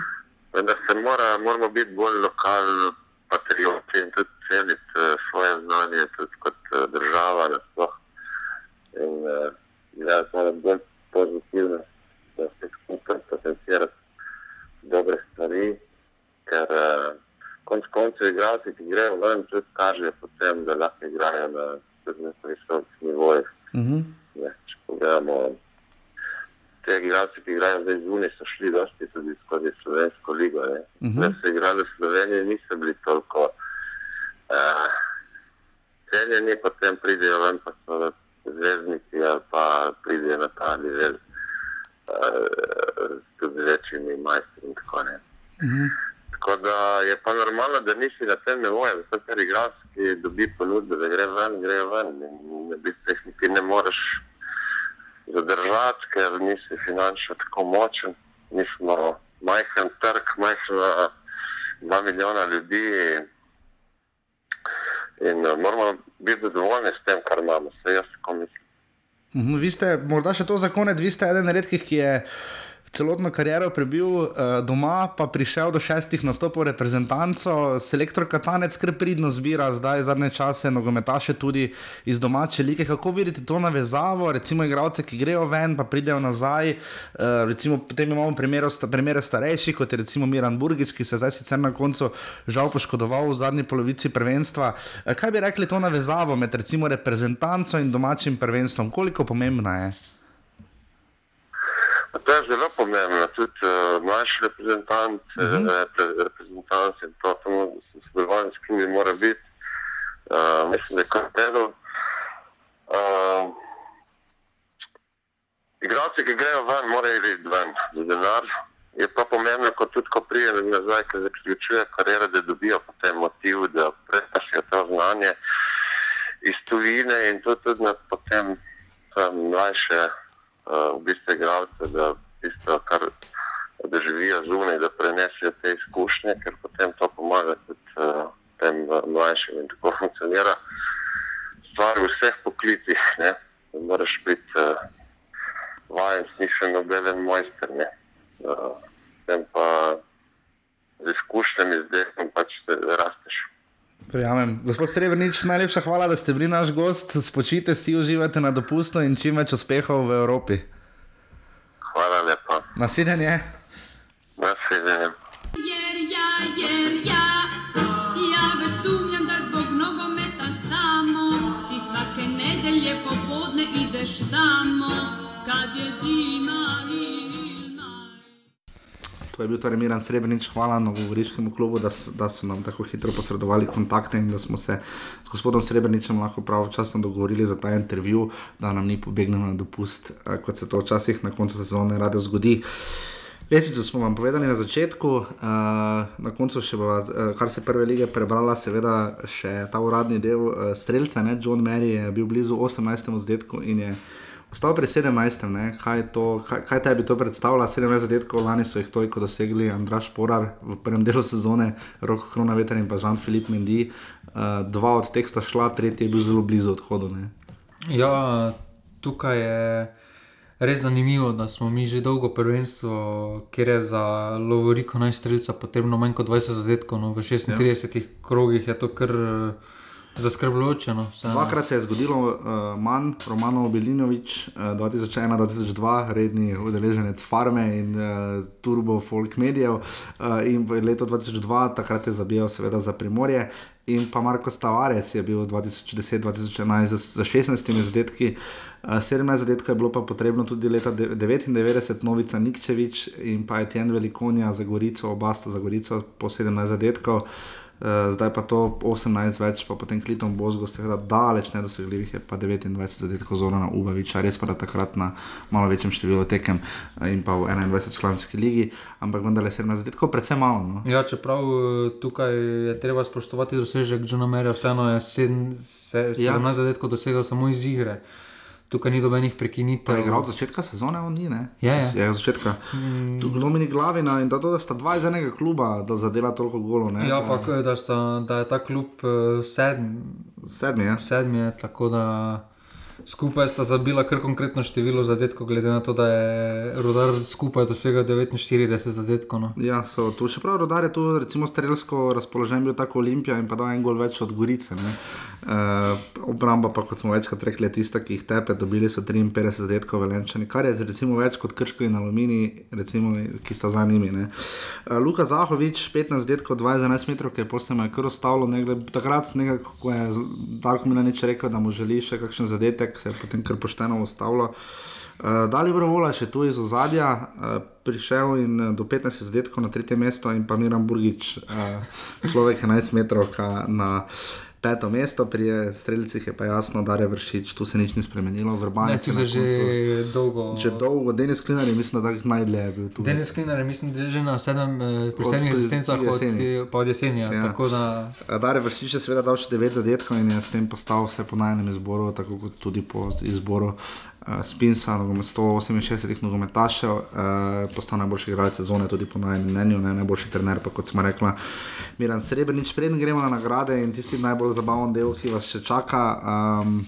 Vendar se mora, moramo biti bolj lokalni patrioti in tudi ceniti uh, svoje znanje, tudi kot država. Nasploh. In uh, ja, to bolj pozitivno, da se skupaj potencirati dobre stvari, ker uh, konec koncev igralci, ki grejo ven, tudi kažejo potem, da lahko igrajo na visokih nivojih. Uh -huh. ne, če pogledamo, te igralci, ki igrajo zdaj zunaj, so šli dosti tudi skozi slovensko ligo. Uh -huh. Da so igrali v Sloveniji, niso bili toliko uh, cenjeni, potem pridejo ven, pa so zvezdniki ali pa pridejo na ta nivel. Uh, tudi z večjimi majstri in tako naprej. Uh -huh. Tako da je pa normalno, da nisi na tem nivoju, da se ti igralski dobi ponudbe, da gre ven, gre ven. In ne bi tehniki ne moreš zadržati, ker nisi finančno tako močen. Mi smo majhen trg, majhna dva milijona ljudi in, in moramo biti zadovoljni s tem, kar imamo. Vse jaz tako mislim. Vi ste, morda še to za konec, vi ste eden redkih, ki je celotno kariero prebil uh, doma, pa prišel do šestih nastopov reprezentanco, selektor Katanec kar pridno zbira zdaj zadnje čase nogometaše tudi iz domače lige. Kako vidite to navezavo, recimo igralce, ki grejo ven, pa pridejo nazaj, uh, recimo potem imamo primero, sta, primere starejših, kot je recimo Miran Burgič, ki se je zdaj sicer na koncu žal poškodoval v zadnji polovici prvenstva. Uh, kaj bi rekli to navezavo med recimo reprezentanco in domačim prvenstvom, koliko pomembna je? To je zelo pomembno, tudi uh, naš reprezentant, uh -huh. repre, reprezentant in to, to sodelovanje s kimi mora biti, uh, mislim, da je kar vedno. Uh, igralci, ki grejo ven, morajo iti ven za denar. Je pa pomembno, ko tudi ko prijejo nazaj, ker zaključuje kariero, da dobijo potem motiv, da prenašajo to znanje iz tujine in to tudi na potem um, mlajše uh, v bistvu igralce, da tisto, kar da živijo zunaj, da prenesejo te izkušnje, ker potem to pomaga tudi uh, tem mlajšim in tako funkcionira stvar v vseh poklicih. Ne? Moraš biti uh, vajen, si še nobeden mojster. Ne? Uh, z izkušnjami zdaj pač rasteš. Prijamem. Gospod Srebrenic, najlepša hvala, da ste bili naš gost. Spočite si, uživate na dopustu in čim več uspehov v Evropi. Hvala lepa. Nasvidenje. Nasvidenje. To je bil torej Miran Srebrenic, hvala Novogoriškemu klubu, da, da so nam tako hitro posredovali kontakte in da smo se s gospodom Srebreničem lahko pravočasno dogovorili za ta intervju, da nam ni pobegnil na dopust, eh, kot se to včasih na koncu sezone rado zgodi. Lesico smo vam povedali na začetku, uh, na koncu še bova, uh, kar se prve lige prebrala, seveda še ta uradni del uh, streljca? John Mary je bil blizu 18. zadetku in je ostal pri 17. Ne? Kaj, to, kaj, kaj tebi to predstavlja? 17 zadetkov, lani so jih toliko dosegli Andraš Porar v prvem delu sezone, Rok Kronaveter in pa Jean-Philippe Mendy. Uh, dva od teh sta šla, tretji je bil zelo blizu odhodu. Ne? Ja, tukaj je res zanimivo, da smo mi že dolgo prvenstvo, kjer je za Lovoriko najstrelca potrebno manj kot 20 zadetkov, no, v 36 ja. krogih je to kar eh, zaskrbljujoče. No. Dvakrat se je zgodilo uh, manj, Romano Bilinovič, uh, 2001-2002, redni udeleženec Farme in uh, Turbo Folk Medijev, uh, in v letu 2002, takrat je zabijal seveda za Primorje. In pa Marko Stavares je bil 2010-2011 za, za 16 zadetki, uh, 17 zadetkov je bilo pa potrebno tudi leta de- 99, Novica Nikčevič in pa Etienne Velikonja za Gorico, oba sta za Gorico po 17 zadetkov. Uh, zdaj pa to 18 več, pa potem Klitom Bozgo, seveda daleč nedosegljivih je pa 29 zadetkov Zorana Ubaviča, res pa da takrat na malo večjem številu tekem eh, in pa v 21 članski ligi, ampak vendar je 17 zadetkov predvsem malo. No? Ja, čeprav eh, tukaj je treba spoštovati dosežek Johna Merja, vseeno je sedem, se, Ja. 17 zadetkov dosegel samo iz igre. Tukaj ni dobenih Pa prekinitev. je igral od začetka sezone, on ni, ne? Ja, ja. je od začetka. Mm. Tu Glomini Glavina in da, to, da sta dva iz enega kluba, da zadela toliko golo. Ne? Ja, pa k- da, sta, da je ta klub eh, sedmi. Sedmi, ja. sedmi je, tako da skupaj sta zabila kar konkretno število zadetkov, glede na to, da je rodar skupaj dosegel 49 zadetkov. No. Ja, so tu, čeprav rodar je tu, recimo, strelsko razpoložen bil tako Olimpija in pa da en gol več od Gorice. ne. Uh, obramba pa, kot smo večkrat rekli, je tista, ki jih tepe, dobili so 53 zadetkov velenčani, kar je recimo več kot Krško in Alumini, recimo, ki sta za njimi. ne. Uh, Luka Zahovič, 15 zadetkov, 11 metrov, ki je posebej kar ostalo, ne glede, takrat nekako, ko je Darko Milanič rekel, da mu želi še kakšen zadetek, se je potem kar pošteno ustavilo. Uh, Dalibor Vola še tu iz ozadja, uh, prišel in uh, do 15 zadetkov na tretje mesto, in pa Miran Burgič, uh, človek 11 metrov na peto mesto, pri eh, streljcih je pa jasno, da je vršič, tu se nič ni spremenilo, tu se že dolgo. Že dolgo, Denis Klinar je mislim, da je najdlje je bil tu. Denis Klinar je mislim, da je že na sedem, eh, pri sedmih asistencah pri od, jeseni. od jeseni. Ja. Ja. Da Dare Vršič je seveda dal še 9 zadetkov in je s tem postal vse po najnem izboru, tako kot tudi po izboru uh, Spinsa, nogomet 168 nogometašev, uh, postal najboljši igralec sezone, tudi po najnem mnenju, ne, najboljši trener, pa kot smo rekla, Miran Srebrenic. Preden gremo na nagrade in tisti najbolj zabaven del, ki vas še čaka. Um,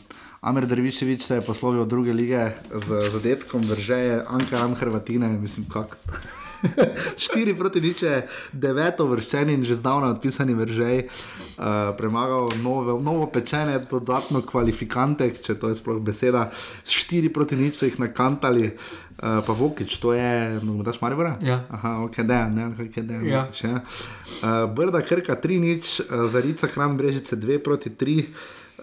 Amir Drviševič se je poslovil od druge lige z zadetkom, Vržeje, Ankaram, Hrvatine, mislim, kako. 4 proti niče, deveto vrščen in že zdavno odpisani vržej, uh, premagal nove, novo pečene, dodatno kvalifikante, če to je sploh beseda. 4 proti nič so jih nakantali, uh, pa Vokič, to je, no, daš Maribora? Ja. Aha, ok, da, ne, ok, da, Ja. Vokič, ja. Uh, Brda, Krka 3 nič, uh, Zarica, Kran, Brežice 2 proti 3.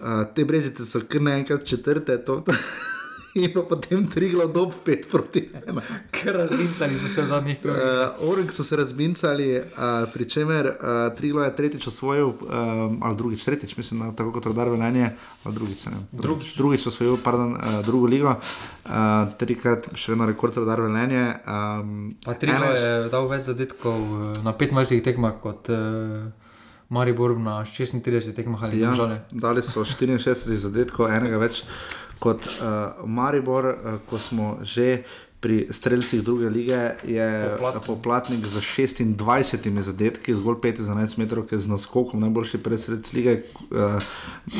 Uh, te brežice so kar naenkrat četrte, to, in pa potem tri gladov, pet proti ena. Ker razvincali so se v zadnjih krogih. Uh, Oreg so se razmincali, uh, pri čemer uh, Triglo je tretjič osvojil, um, ali drugič, tretjič, mislim, na, tako kot rodar velenje, ali drugič, ne. Drugič. drugič osvojil, pardon, uh, drugo ligo, uh, trikrat še vedno rekord rodar velenje. Um, Pa Triglav ena- je dal več zadetkov eh, na 25 tekmah kot uh, Maribor na 36 tekmah ali Ja, države. dali so 64 zadetkov, enega več kot uh, Maribor, uh, ko smo že pri streljcih druge lige, je Poplatnik. poplatnik z 26 zadetki, zgolj 5 za 11 metrov, ki je z naskokom najboljši predsednik lige, uh,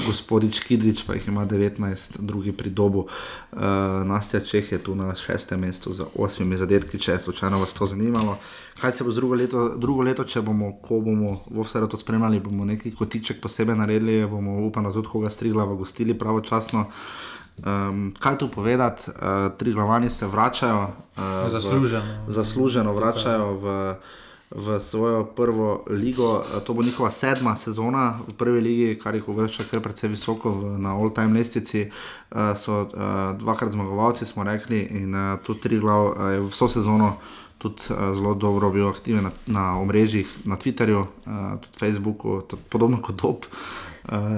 gospodič Kidrič pa jih ima 19, drugi pri dobu. Uh, Nastja Čeh je tu na šestem mestu z 8 zadetki, če je slučajno vas to zanimalo. Kaj se bo drugo leto, drugo leto če bomo, ko bomo v vse to spremljali, bomo neki kotiček posebej naredili, bomo upam, da tudi koga strigla v gostili pravočasno. Um, kaj tu povedati, uh, tri glavani se vračajo. Uh, Zasluženo. V, zasluženo vračajo v, v svojo prvo ligo. Uh, to bo njihova sedma sezona v prvi ligi, kar jih uvršča kar precej visoko v, na all-time lestvici. Uh, so uh, dvakrat zmagovalci, smo rekli, in uh, tudi tri glav uh, je vso sezono. Tudi uh, zelo dobro bil aktiven na, na omrežjih, na Twitterju, uh, tudi Facebooku, tudi podobno kot Dob. Uh,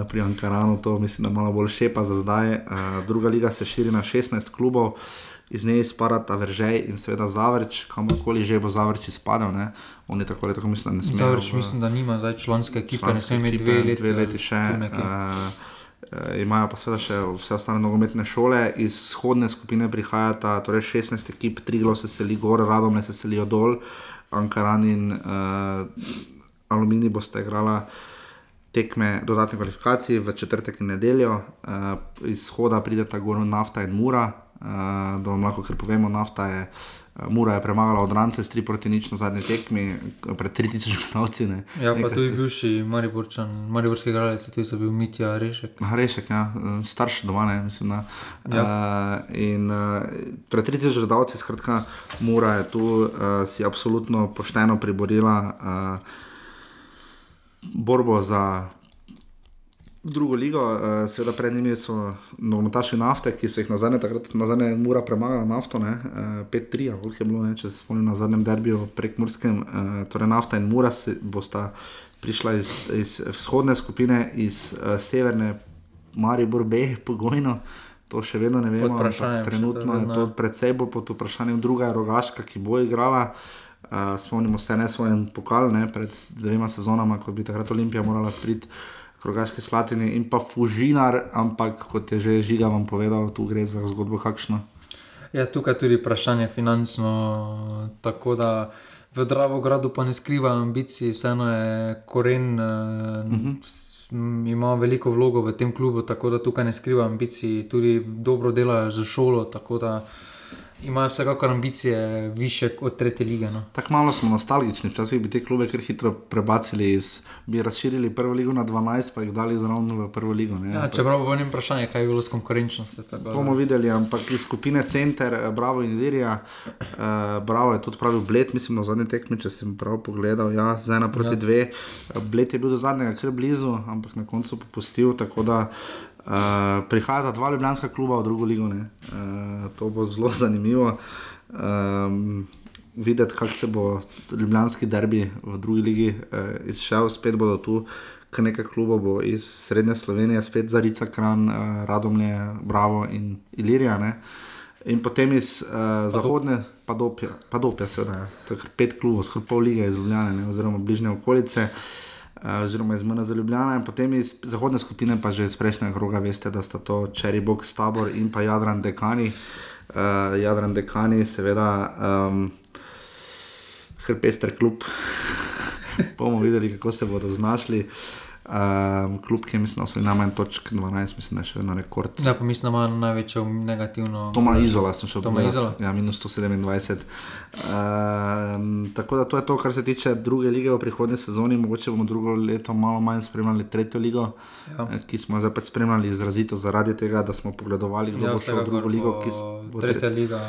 pri Ankaranu to mislim, da malo bolj šepa za zdaj. Uh, druga liga se širi na 16 klubov, iz nje izpadata Veržej in seveda Zavrč, kamorkoli že bo Zavrč izpadel. Ne? Oni tako ali tako mislim, da ne smejo. Zavrč v- mislim, da nima zdaj članske ekipe, ne članske sme imeti dve leti. dve leti še. Uh, imajo pa seveda še vse ostale nogometne šole, iz vzhodne skupine prihajata torej 16 ekip, Triglo se seli gor, Radom se selijo dol, Ankaran in uh, Alumini boste igrala tekme dodatne kvalifikacije v četrtek in nedeljo, uh, iz shoda prideta gor nafta in mura, uh, da vam lahko kar povemo, nafta je. uh, Mura je premagala od Rance s 3 proti nič na zadnji tekmi, pred 3000 gledalci. ne. Ja, pa Nekaj tudi ste- bivši Mariborčan, Mariborski igralec, tudi so bil Mitja Rešek. Rešek, ja, starš doma, ne, mislim. Da. Ja. Uh, in uh, pred 30 gledalci, skratka, Mura je tu uh, si absolutno pošteno priborila uh, borbo za drugo ligo. Uh, seveda pred njimi so nogometaši nafte, ki so jih na zadnje, takrat na zadnje Mura premagala nafto, ne, uh, 5-3, ali koliko je bilo, ne, če se spomnim na zadnjem derbiju prek Murskem, uh, torej nafta in Mura se, bosta prišla iz, iz vzhodne skupine, iz uh, severne Maribor B, pogojno. To še vedno ne vemo, ampak trenutno je to predvsej bolj pod vprašanjem. Druga je Rogaška, ki bo igrala. Uh, spomnimo se ne svojen pokal, ne, pred dvema sezonama, ko bi takrat Olimpija morala priti k Rogaški Slatini in pa Fužinar, ampak kot je že Žiga vam povedal, tu gre za zgodbo kakšno. Ja, tukaj tudi vprašanje finančno, tako da v Dravogradu pa ne skriva ambicij, vseeno je koren, uh Mhm. ima veliko vlogo v tem klubu, tako da tukaj ne skriva ambicij, tudi dobro dela za šolo, tako da imajo vsekakor ambicije više od tretje lige. No. Tako malo smo nostalgični, včasih bi te klube kar hitro prebacili, iz, bi razširili prvo ligo na 12, pa jih dali zraven v prvo ligo. Ne. Ja, čeprav pa ne vprašanje, kaj je bilo s konkurenčnostjo. da- bomo videli, ampak iz skupine Center, eh, Bravo in Ilirija, uh, Bravo je tudi pravi Bled, mislim, na zadnji tekmi, če sem prav pogledal, ja, z ena proti Ja. dve. Eh, Bled je bil do zadnjega kar blizu, ampak na koncu popustil, tako da uh, prihajata dva ljubljanska kluba v drugo ligo. ne. Uh, to bo zelo zanimivo. Um, Videti, kako se bo ljubljanski derbi v drugi ligi eh, izšel, spet bodo tu kar nekaj klubov bo iz Srednje Slovenije, spet Zarica, Kran, eh, Radomlje, Bravo in Ilirija. Ne? In potem iz uh, zahodne, pa dopja, pa dopja seveda, ja. to je kar pet klubov, skoraj pol lige iz Ljubljana, ne, oziroma bližnje okolice, uh, oziroma iz MNZ Ljubljana, in potem iz zahodne skupine, pa že iz prejšnjega kroga, veste, da sta to Cherry Box Tabor in pa Jadran Dekani. Uh, Jadran Dekani, seveda, um, kar pester klub. bomo videli, kako se bodo znašli. Um, klub, ki je mislim, da so najmanj točk 12, mislim, da je še na rekord. Ja, pa mislim, da ima največjo negativno. To ima izola, sem ima Izola? Ja, minus 127. Um, tako da to je to, kar se tiče druge lige v prihodnji sezoni. Mogoče bomo drugo leto malo manj spremljali tretjo ligo, Ja. ja. ki smo jo zdaj pač spremljali izrazito zaradi tega, da smo pogledovali, kdo Ja, bo šel v drugo ligo. bo tretja tre- liga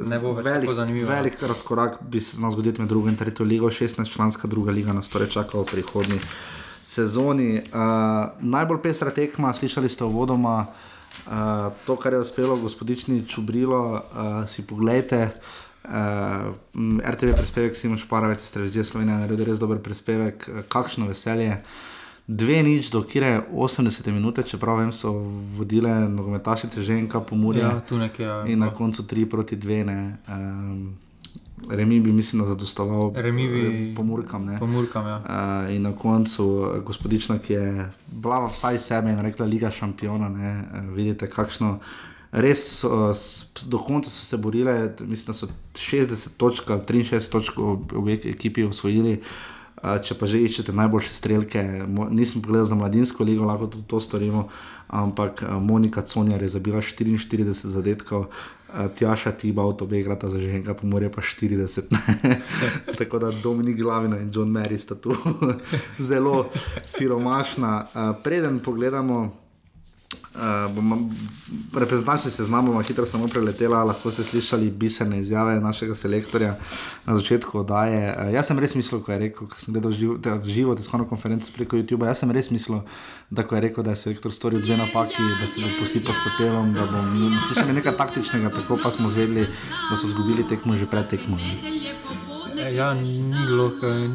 ne bo več velik, tako zanimiva. Velik razkorak bi se znal zgoditi med drugo in tretjo ligo, 16-članska druga liga nas torej čaka v prihodnji sezoni. Uh, najbolj pesra tekma, slišali ste uvodoma. Uh, to, kar je uspelo gospodični Čubrilo, uh, si pogledajte. Uh, RTV prispevek Simon Šparovec iz televizije Slovenije je naredil res dober prispevek, kakšno veselje. Dve nič do kire 80 minute, čeprav vem, so vodile nogometašice Ženka Pomurja. Ja, tu nekje, ja, In na ja. koncu 3 proti 2. Ne, um, Remi bi, mislim, zadostoval bi- eh, pomurkam. Ne. Pomurkam, ja. Uh, in na koncu eh, gospodična, ki je bila vsaj sebe in rekla, Liga šampiona. Ne, uh, vidite, kakšno. Res uh, do konca so se borile, mislim, da so 60 točk ali 63 točk obe ekipi osvojili. Uh, če pa že iščete najboljše strelke, mo, nisem pogledal za mladinsko ligo, lahko tudi to storimo, ampak Monika Conjar je zabila 44 zadetkov, Tjaša Tibaut, obe igrata za ženka, pomorje pa 40. Tako da Dominik Glavina in John Mary sta tu zelo siromašna. Preden pogledamo. Uh, bom, reprezentančni seznam bomo hitro samo preletela, lahko ste slišali biserne izjave našega selektorja na začetku oddaje. Uh, jaz sem res mislil, ko je rekel, ko sem gledal živo, te, živo tiskovno konferenco preko YouTube, jaz sem res mislil, da ko je rekel, da je selektor storil dve napaki, da se bo posipal s pepelom, da bomo slišali nekaj taktičnega, tako pa smo zvedeli, da so izgubili tekmo že pred tekmo. ne. Ja, ni bilo,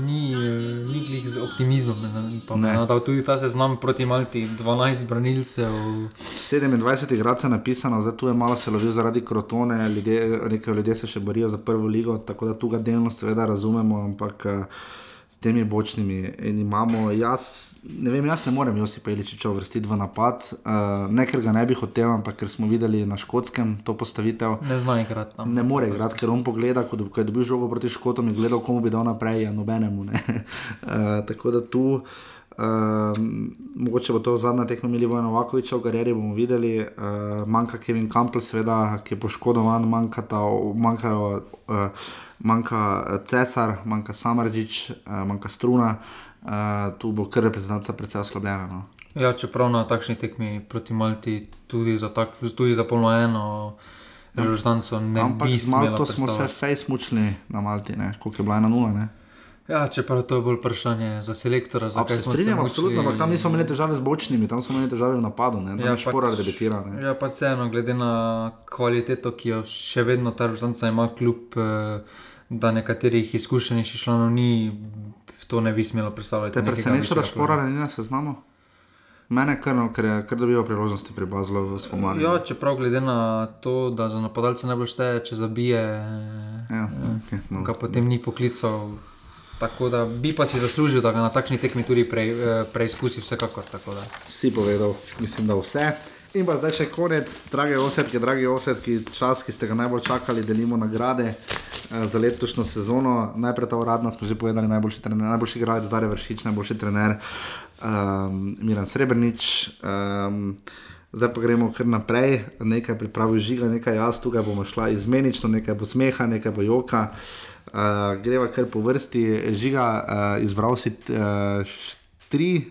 ni, ni glih z optimizmom. Nadal tudi ta seznam proti Malti, 12 branilcev. 27 igralcev je napisano, zdaj tu je malo se lovil zaradi krotone, ljudje, rekel, ljudje se še borijo za prvo ligo, tako da tu ga delno seveda razumemo, ampak s temi bočnimi in imamo, jaz ne vem, jaz ne morem Josipa Iličiča uvrstiti v napad, uh, ne ker ga ne bi hotel, ampak ker smo videli na škotskem to postavitev. Ne zna igrati tam. Ne more igrati, ker on pogleda, ko, ko je dobil žogo proti Škotom in gledal, komu bi dal naprej, a nobenemu. ne. Uh, tako da tu, um, mogoče bo to zadnja tekma Milivoja Novakoviča v Gareri, bomo videli. Uh, manjka Kevin Campbell, seveda, ki je poškodovan, manjkajo. Uh, Manjka eh, Cesar, manjka Samarđič, uh, manjka Struna, uh, tu bo kar reprezentanca precej oslabljena. No. Ja, čeprav na takšni tekmi proti Malti, tudi za, tak, tudi za polno eno reprezentanco ne Ampak bi smela Malto smo se fejs mučili na Malti, koliko je bila ena nula. Ne? Ja, čeprav to je bolj vprašanje za selektora. Zakaj se strinjam, mučili. absolutno, ampak tam nismo imeli težave z bočnimi, tam smo imeli težave v napadu, ne? tam ja, je špora debitira. Ne? Ja, pa vseeno, glede na kvaliteto, ki jo še vedno ta reprezentanca ima, kljub eh, da nekaterih izkušenejših članov ni, to ne bi smelo predstavljati. Te preseneča, da večjega špora ni na seznamu? Mene kar, ker, ker dobiva priložnosti pri Bazlu v spomladi. Ja, čeprav glede na to, da za napadalce najbolj šteje, če zabije, Ja, eh, okej, no. ga potem ni poklical. Tako da bi pa si zaslužil, da ga na takšni tekmi tudi pre, eh, preizkusi, vsekakor. Si povedal, mislim, da vse. In pa zdaj še konec, drage osetke, dragi osetki, čas, ki ste ga najbolj čakali, delimo nagrade eh, za letošnjo sezono. Najprej ta uradna, smo že povedali, najboljši, trener, najboljši igralec, Dare Vršič, najboljši trener, um, Miran Srebrnič. Um, Zdaj pa gremo kar naprej, nekaj pripravi žiga, nekaj jaz, tukaj bomo šla izmenično, nekaj bo smeha, nekaj bo joka. Uh, greva kar po vrsti, žiga, uh, izbral si uh, tri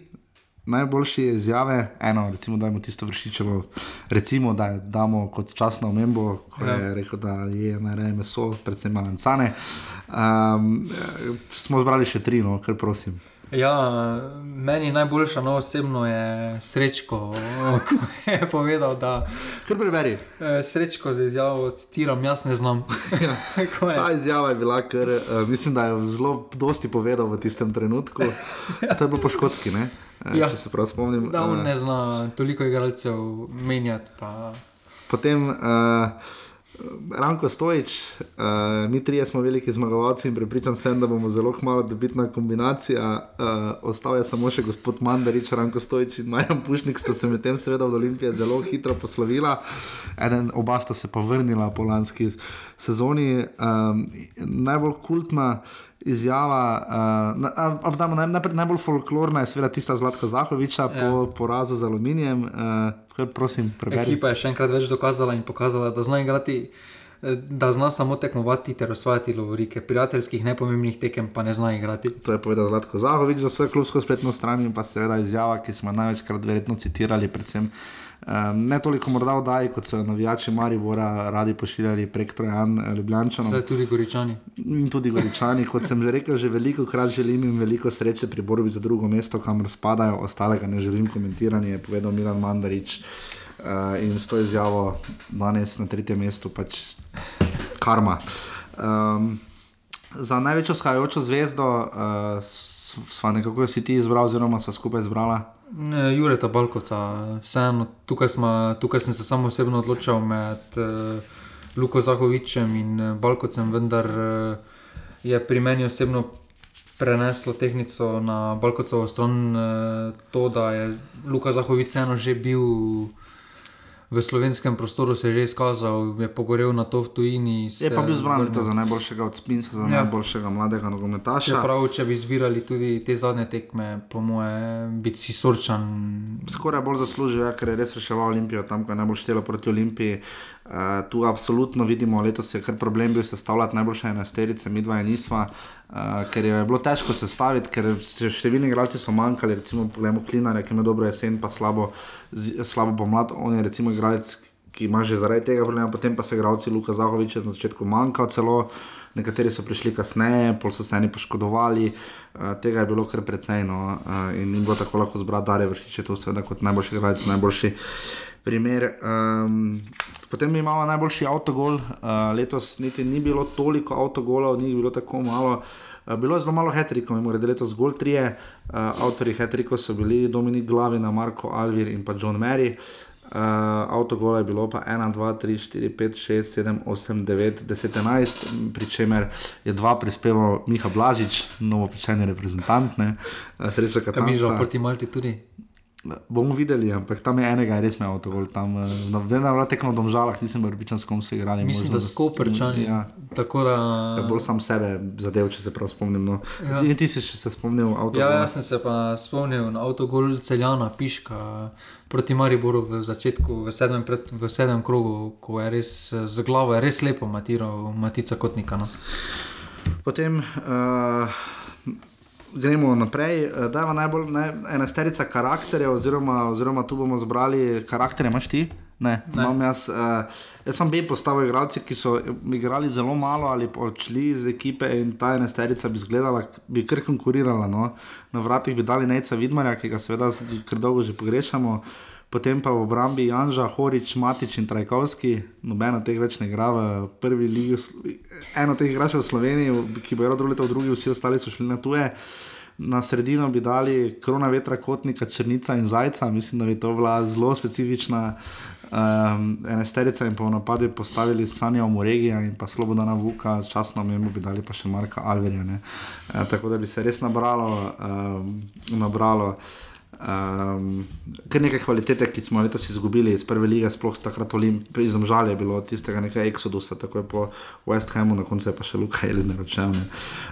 najboljše izjave, eno, recimo, da imamo tisto vršičevo, recimo, da je damo kot časno omembo, ko Ja. je rekel, da je najraje meso, predvsem malancane. Um, smo zbrali še tri, no, kar prosim. Ja, meni najboljša no osebno je Srečko, ko je povedal, da. Kar preberi. Srečko za izjavo citiram, jaz ne znam. Konec. Ta izjava je bila, ker uh, mislim, da je zelo dosti povedal v tistem trenutku. To je bilo po škotski, ne? Uh, Ja. Če se prav spomnim. Da, on eh, ne zna toliko igralcev menjati. Pa... Potem uh, Ranko Stojič, uh, mi trije smo veliki zmagovalci in prepričan sem, da bomo zelo kmalo dobitna kombinacija. Uh, ostal je samo še gospod Mandarič, Ranko Stojič in Majan Pušnik sta se medtem seveda od Olimpije zelo hitro poslovila. Eden, oba sta se pa vrnila po lanski sezoni. Um, najbolj kultna izjava. Uh, na, a, a, damo, naj, najprej, najbolj folklorna je seveda tista Zlatka Zahoviča ja. po porazu z aluminijem. Uh, prosim, preberi. Ekipa je še enkrat več dokazala in pokazala, da zna igrati. eh, Da zna samo tekmovati ter osvajati lovorike, prijateljskih nepomembnih tekem pa ne zna igrati. To je povedal Zlatko Zahovič za svojo klubsko spletno stran in pa seveda izjava, ki smo največkrat verjetno citirali, predvsem um, ne toliko morda oddaji, kot so navijači Maribora radi pošiljali prek Trojan eh, Ljubljančanov. Vse tudi goričani. In tudi goričani, kot sem že rekel, že veliko krat želim jim veliko sreče pri borbi za drugo mesto, kamor spadajo, ostalega ne želim komentirati, je povedal Milan Mandarič. Uh, in s to izjavo danes na tretjem mestu pač karma. Um, za največjo skajajočo zvezdo uh, sva nekako si ti izbral, oziroma sva skupaj izbrala. Ne, Jureta Balkovca, vseeno, tukaj, smo, tukaj sem se samo osebno odločil med uh, Luko Zahovičem in uh, Balkovcem, vendar uh, je pri meni osebno preneslo tehnico na Balkovcovo stran uh, to, da je Luka Zahovič vseeno že bil v slovenskem prostoru, se je že izkazal, je pogorel na to v tujini. Je pa bil zbran letos za najboljšega od Spinsa, za Ja. najboljšega mladega nogometaša. Čeprav, če bi izbirali tudi te zadnje tekme, po moje, biti si sorčan. Skoraj bolj zaslužil, ja, ker je res reševal Olimpijo, tam ko je najbolj štelo proti Olimpiji. Uh, tu absolutno vidimo, letos je kar problem bil sestavljati najboljše enajsterice, mi dva je nisva, uh, ker je bilo težko sestaviti, ker številni igralci so manjkali, recimo pogledamo Klinare, ki ima dobro jesen, pa slabo, z- slabo pomlad, on je recimo igralec, ki ima že zaradi tega problema, potem pa so igralci Luka Zahovič na začetku manjkal celo. Nekateri so prišli kasneje, pol so se eni poškodovali, uh, tega je bilo kar precej. No, uh, in ni bilo tako lahko zbrati, da je vršič, to seveda kot najboljši igralec, najboljši primer. Um, potem imamo najboljši avtogol, uh, letos niti ni bilo toliko avtogolov, ni bilo tako malo. Uh, Bilo je zelo malo hetrikov, mimo grede letos zgolj trije. Uh, avtori hetrikov so bili Dominik Glavina, Marko Alvir in pa John Mary. Uh, avtogola je bilo pa 1, 2, 3, 4, 5, 6, 7, 8, 9, 10, 11, pri čemer je dva prispeval Miha Blažič, novopečeni reprezentant, ne, uh, sreča Kaj mi že Katanca. proti Malti tudi? Bomo videli, ampak tam je enega, res imel avtogol. Tam, eh, na vedno je tekmo v domžalah, nisem pripričan, s kom so igrali. Mislim, možno da s- Skoperčani. Ja. Tako da. Ja, bolj sam sebe zadev, če se prav spomnim. No. Ja. Ja. In ti si še se spomnil avtogola. Ja, jaz sem se pa spomnil na avtogol Celjana, Piška proti Mariboru v začetku, v sedmem, pred, v sedmem krogu, ko je res z glavo je res lepo matiral Matica Kotnika. No. Potem uh, gremo naprej, uh, da je najbolj naj, enajsterica karakterjev, oziroma, oziroma tu bomo zbrali karakterje, imaš ti? Ne, Ne. imam jaz. Uh, jaz sem bil postavil igralce, ki so igrali zelo malo ali odšli iz ekipe in ta enajsterica bi izgledala, bi kar konkurirala. No. Na vratih bi dali Nejca Vidmarja, ki ga seveda kar dolgo že pogrešamo. Potem pa v obrambi Janža, Horič, Matič in Trajkovski, noben od teh več ne igra v prvi ligi. Eno teh igrač v Sloveniji, ki bo igral drugo leto v drugi, vsi ostali so šli na tuje. Na sredino bi dali krona vetra, kotnika, črnica in zajca. Mislim, da bi to bila zelo specifična um, enajsterica in pa v napadu postavili Sanja Omoregija in pa Slobodana Vuka, s časno memo bi dali pa še Marka Alverja. ne. E, tako da bi se res nabralo. Um, nabralo Um, kar nekaj kvalitete, ki smo jo letos izgubili iz prve lige, sploh takrat Olimpij, iz Domžalja je bilo tistega nekaj eksodusa, tako je po West Hamu, na koncu je pa še Luka Elizner odšel. ne.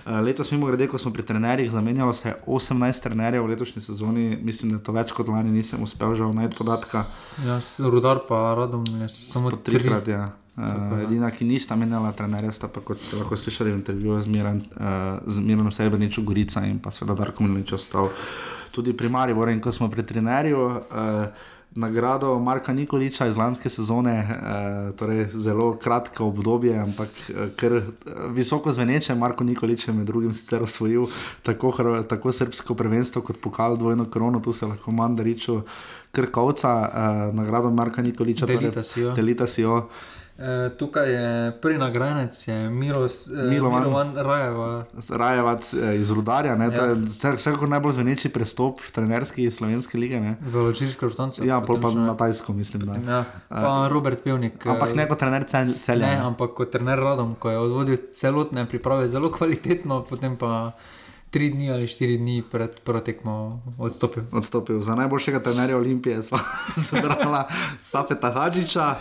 Uh, letos, mimo grede, ko smo pri trenerjih, zamenjalo se je 18 trenerjev v letošnji sezoni, mislim, da je to več kot lani, nisem uspel žal najti podatka. Ja, rudar pa radom je samo trikrat, tri. ja. Uh, edina, ki nista menjala trenerja, sta pa, kot ste lahko slišali v intervjuju z Miran, uh, z Miranom Sebrničem, Gorica in pa seveda Darko Milnič ostal tudi pri Mariboru. In ko smo pri trenerju, uh, nagrado Marka Nikoliča iz lanske sezone, uh, torej zelo kratko obdobje, ampak uh, kar visoko zveneče. Marko Nikolič je med drugim sicer osvojil tako, tako srpsko prvenstvo kot pokal dvojno krono, tu se lahko Mandariču. Krkovca, uh, nagrado Marka Nikoliča, Delita si jo. delita si jo. E, tukaj je prvi nagrajenec, je Miros, e, Milovan. Milovan Rajeva. Rajevac eh, iz Rudarja, ne, to Ja. je vse- vsekakor najbolj zveneči prestop v trenerski slovenske lige. Ne. Veločiška vrstanca. Ja, pol pa na Tajsko, mislim. Da. Ja, pa Robert Pevnik. Ampak ne kot trener cel, celja. Ne, ne. ampak kot trener Radom, ko je odvodil celotne priprave zelo kvalitetno, potem pa tri dni ali štiri dni pred prvo tekmo odstopil. Odstopil za najboljšega trenerja Olimpije, zbrala Safeta Hadžiča.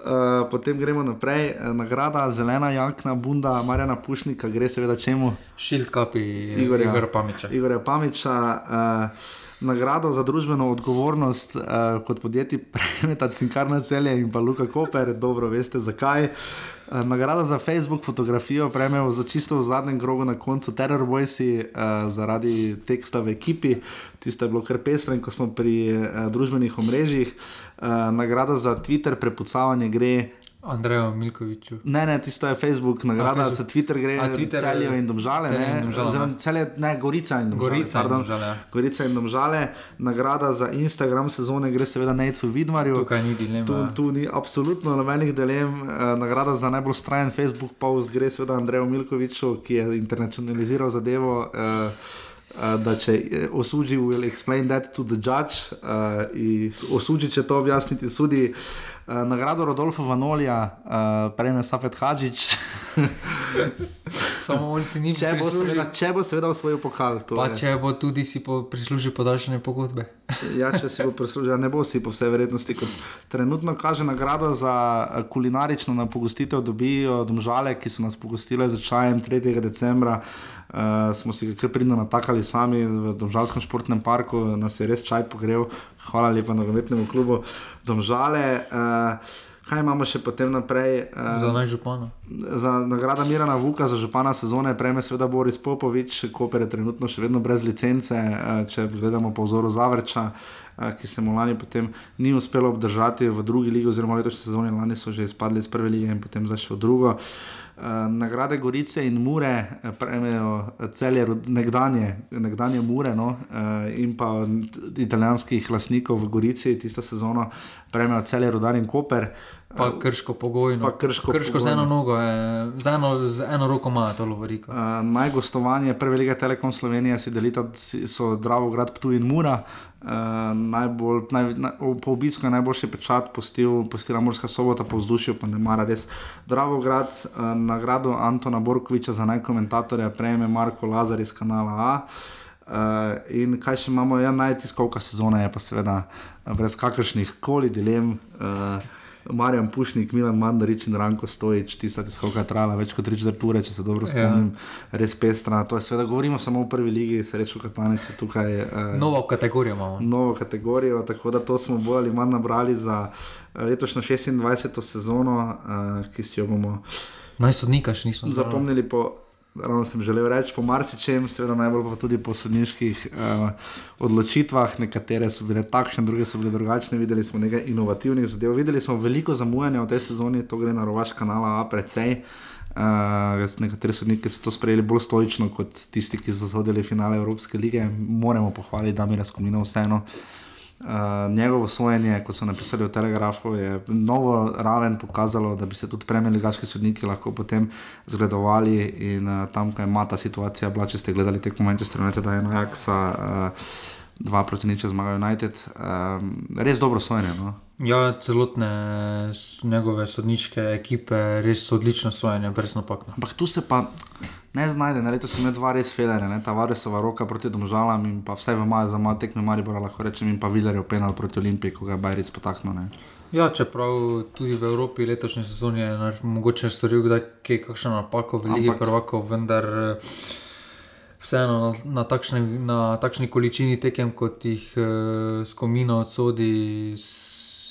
Uh, potem gremo naprej, uh, nagrada Zelena jakna, bunda Marjana Pušnika, gre seveda čemu? Šild kapi Igorja, Igorja Pamiča. Igorja Pamiča uh, nagrado za družbeno odgovornost uh, kot podjetje prejmeta Cinkarna celje in pa Luka Koper, dobro veste zakaj. Uh, nagrada za Facebook fotografijo prejmejo za čisto v zadnjem krogu na koncu Terror Boysi uh, zaradi teksta v ekipi. Tiste je bilo kar in ko smo pri uh, družbenih omrežjih. Uh, nagrada za Twitter prepucavanje gre Andreju Milkoviču. Ne, ne, tisto je Facebook, nagrada Facebook. za Twitter gre za Twitter, Celje in Domžale. Celje in Ne, Domžale, Oziroma ne. celje, ne, Gorica in Domžale. Gorica in pardon. Domžale, ja. Gorica in Domžale. Nagrada za Instagram sezone gre seveda Nejcu Vidmarju. Tukaj ni dileme, Tu, ja. tu ni absolutno nobenih dilem. Eh, Nagrada za najbolj strajen Facebook post gre seveda Andreju Milkoviču, ki je internacionaliziral zadevo. eh, eh, Da če eh, osuđi, will explain that to the judge, uh, in osuđi, če to objasniti sudi. Uh, nagrado Rodolfa Vanolija, uh, prejme Safet Hadžič. Samo on si ni če bo, seveda, če bo seveda osvojil pokal. Pa je. če bo tudi si po, prislužil podaljšanje pogodbe. Ja, če si bo prislužil, ne bo si po vsej verjetnosti. Kot trenutno kaže nagrado za kulinarično na pogostitev, dobijo domžale, ki so nas pogostile za čajem 3. decembra. Uh, smo si kar pridno natakali sami v Domžalskem športnem parku, nas je res čaj pogrel, hvala lepa nogometnemu klubu Domžale. Uh, kaj imamo še potem naprej? Uh, Za naj župana. Za nagrada Mirana Vuka za župana sezone prejme seveda Boris Popovič, Koper je trenutno še vedno brez licence, eh, če gledamo po vzoru Zavrča, eh, ki se mu lani potem ni uspelo obdržati v drugi ligi, oziroma letošnji sezoni, lani so že izpadli iz prve lige in potem zdaj še v drugo. Eh, Nagrade Gorice in Mure eh, prejmejo celje rod- nekdanje, nekdanje Mure no, eh, in pa italijanskih lastnikov v Gorici, tisto sezono prejmejo celje Rudar in Koper. Pa krško pogojno. Pa krško krško z pogojno. eno nogo, je, z, eno, z eno roko ima to lovoriko. Uh, najgostovanje prve lige Telekom Slovenije si delita, so Dravograd, Ptuj in Mura. Uh, najbolj, naj, naj, po obisku je najboljši pečat postil, postila Murska sobota, po vzdušju pa ne mara res. Dravograd, uh, nagrado Antona Borkoviča za najkomentatorja prejme Marko Lazar iz kanala A. Uh, in kaj še imamo, ja, najtiskovka sezone je pa seveda eh, brez kakršnih koli dilem. Uh, Marjan Pušnik, Milan Mandarič in Ranko Stojič, tista tiskovka je trajala več kot 3 ure, če se dobro Ja. spomnim, ja. res pestra. To je seveda, govorimo samo o prvi ligi, srečo Katanec je tukaj. Uh, Novo kategorijo imamo. novo kategorijo, tako da to smo bolj ali manj nabrali za eh, letošnjo 26. sezono, uh, ki si jo bomo Naj sodnika še nismo zbrali. zapomnili po. Ravno sem želel reči po marsičem, seveda najbolj pa tudi po sodniških uh, odločitvah. Nekatere so bile takšne, druge so bile drugačne. Videli smo nekaj inovativnih zadev. Videli smo veliko zamujanja v tej sezoni, to gre na rovaš kanala A precej. Uh, nekateri sodniki so to sprejeli bolj stoično kot tisti, ki so zahodili finale Evropske lige. Moramo pohvaliti Damira Skomina vseeno. Uh, njegovo sojenje, kot so napisali v Telegrafu, je novo raven pokazalo, da bi se tudi premjeligaški sodniki lahko potem zgledovali. In uh, tam, ko je ima ta situacija, bila, če ste gledali tekmo Manchester United, da je ena Ajaxa, uh, dva proti niču zmaga United, um, res dobro sojenje. No? Ja, celotne njegove sodniške ekipe, res odlično sojenje, brez napak. no. Ampak tu se pa ne znajde, na leto sem imel dva res felere, ne? ta Varesova roka proti domžalam in pa vse v maju za malo tekme Maribora, lahko rečem, in pa Vilerjev penal proti Olimpiji, ko ga je Bajric potaknil. Ne? Ja, čeprav tudi v Evropi letošnje sezone je nar- mogoče storil kdaj kaj, kakšno napako v Ligi Ampak- prvakov, vendar eh, vseeno na, na, takšne, na takšni količini tekem, kot jih uh, skomino odsodi,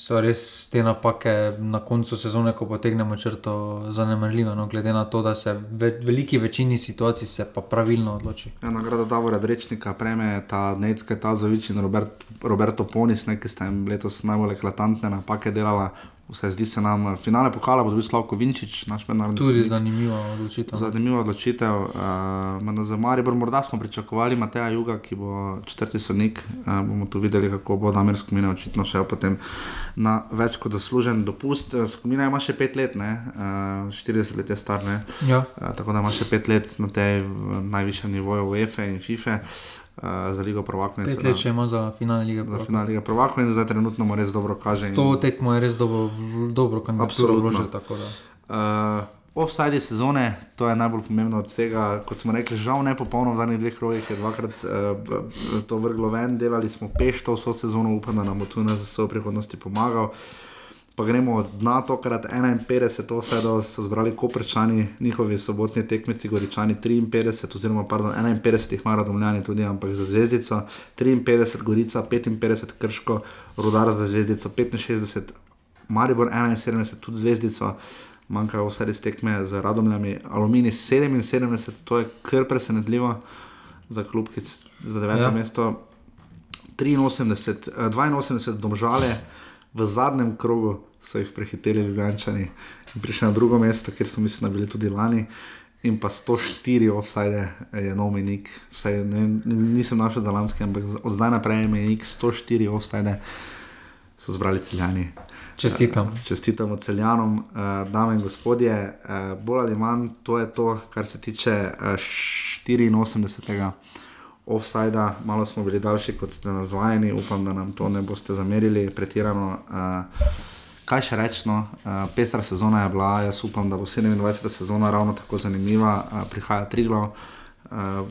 so res te napake na koncu sezone, ko potegnemo črto, zanemarljive. No, glede na to, da se v veliki večini situacij se pa pravilno odloči. Ja, nagrada Davora Drečnika prejme ta Necka Tazovič in Robert, Roberto Ponis, ne, ki sta jim letos najbolj eklatantne napake delala. Vse zdi se nam, finale pokala bo dobil Slavko Vinčič, naš mednarodni Tudi sodnik. zanimiva odločitev. Zanimiva odločitev. Uh, za Maribor morda smo pričakovali Mateja Juga, ki bo četrti sodnik. Uh, bomo tu videli, kako bo Damir Skomina očitno šel potem na več kot zaslužen dopust. Eh, Skomina ima še pet let, ne? uh, 40 let je star. ne. Ja. Uh, tako da ima še pet let na tej najvišjem nivoju UEFA in FIFA. Uh, za Ligo prvakov Pet seveda let še ima za finale lige. za prvakov. finale Lige prvakov in zdaj trenutno mu res dobro kaže. S in- to tekmo je res dobro, dobro kandidaturo Absolutno. vložil. tako. Uh, offside sezone, to je najbolj pomembno od vsega. Kot smo rekli, žal ne popolno v zadnjih dveh krogih, je dvakrat uh, to vrglo ven, delali smo pešto vso sezono, upam, da nam bo tu na ZSO v prihodnosti pomagal. Pa gremo od dna, tokrat 51, offsajdov so zbrali koprčani, njihovi sobotni tekmeci, goričani 53, oziroma pardon, 51 jih ima domljani tudi, ampak za zvezdico 53, gorica 55, krško, rodar za zvezdico 65, Maribor 71, tudi zvezdico. Manjkajo vse res tekme z radomljami, aluminij 77, to je kar presenetljivo za klub, ki s- za deveto Ja. mesto. 83, eh, 82 domžale, v zadnjem krogu so jih prehiteli Ljubljančani in prišli na drugo mesto, kjer so mislim, da bili tudi lani. In pa 104 offside je nov menik, vsaj ne, vem, nisem našel za lanske, ampak od zdaj naprej je menik 104 offside, so zbrali celjani. Čestitam. Eh, Čestitamo celjanom, uh, dame in gospodje. Uh, bolj ali manj to je to, kar se tiče uh, 84. offsajda. Malo smo bili daljši, kot ste nazvajeni, upam, da nam to ne boste zamerili pretirano. Uh, kaj še rečeno, uh, pestra sezona je bila, jaz upam, da bo 27. sezona ravno tako zanimiva, uh, prihaja Triglo. Uh,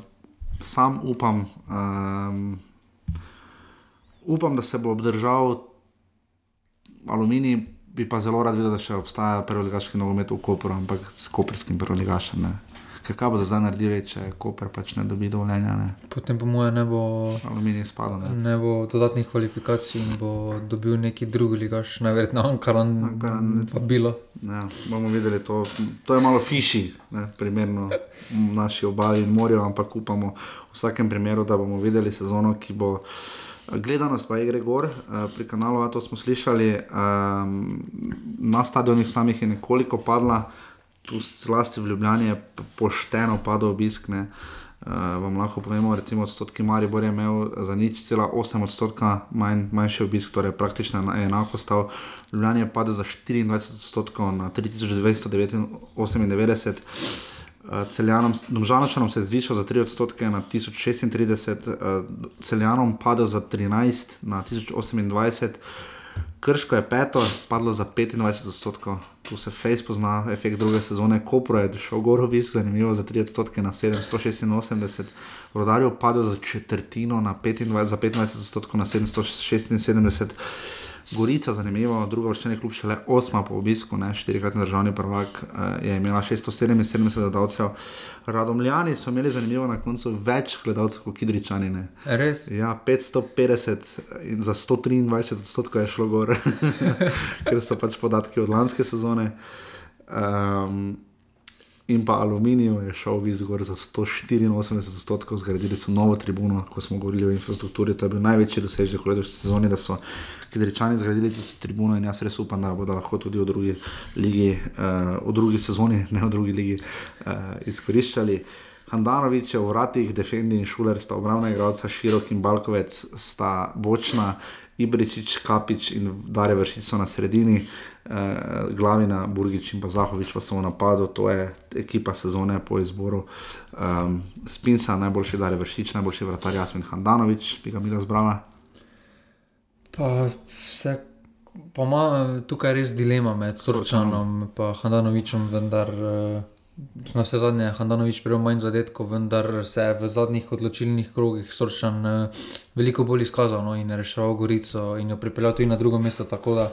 sam upam, um, upam, da se bo obdržal Aluminij bi pa zelo rad videl, da še obstaja prvoligaški nogomet v Koperu, ampak s koperskim prvoligašem. Ne. Ker kaj bodo zdaj naredili, če Koper pač ne dobi dovoljenja? Ne. Potem po mojem ne bo, Aluminij spada. Ne. ne bo dodatnih kvalifikacij in bo dobil neki drugi ligaš, najverjetneje Ankaran, Ankaran. vabilo. Ja, bomo videli to. To je malo fiši, ne, primerno naši obali in morju, ampak upamo v vsakem primeru, da bomo videli sezono, ki bo. Gledanost pa je gre gor, eh, pri kanalu A to smo slišali, um, na stadionih samih je nekoliko padla, tu zlasti v Ljubljani je pošteno padel obisk. Ne. Uh, vam lahko povemo, recimo odstotki Maribor je imel za nič cela 8 odstotka manj, manjši obisk, torej praktično ena- enako stal. Ljubljana je padel za 24 odstotkov na 3298. Uh, Celjanom, Domžalčanom se je zvišal za 3 odstotke na 1036, uh, Celjanom padel za 13 na 1028, Krško je peto, padlo za 25 odstotkov, tu se Face pozna, efekt druge sezone, Kopro je šel gor obisk, zanimivo za 3 odstotke na 786, Rodarjo padel za četrtino na 25, za 25 odstotkov na 776. Gorica, zanimivo, druga vrščena klub šele osma po obisku, ne štirikratni državni prvak, eh, je imela 677 gledalcev. Radomljani so imeli zanimivo na koncu več gledalcev kot Kidričani. Ne. Res? Ja, 550 in za 123 odstotkov je šlo gor, ker so pač podatki od lanske sezone. Um, in pa Aluminij je šel v izgor za 184 odstotkov, zgradili so novo tribuno, ko smo govorili o infrastrukturi. To je bil največji dosežek v letošnji sezoni, da so Kidričani zgradili to tribuno in jaz res upam, da bodo lahko tudi v drugi ligi, uh, v drugi sezoni, ne v drugi ligi, uh, izkoriščali. Handanovič je v vratih, Defendi in Šuler sta obravna igralca, Širok in Balkovec sta bočna, Ibričič, Kapič in Dare Vršič so na sredini, eh, Glavina, Burgič in pa Zahovič pa so v napadu, to je ekipa sezone po izboru. Um, Spinsa, najboljši Dare Vršič, najboljši vratar Jasmin Handanovič, bi ga mi razbrala. Pa vse, pa ima tukaj res dilema med Sorčanom in Handanovičem, vendar eh, na vse zadnje je Handanovič prejel manj zadetkov, vendar se je v zadnjih odločilnih krogih Sorčan eh, veliko bolj izkazal no, in reševal Gorico in jo pripeljal tudi na drugo mesto, tako da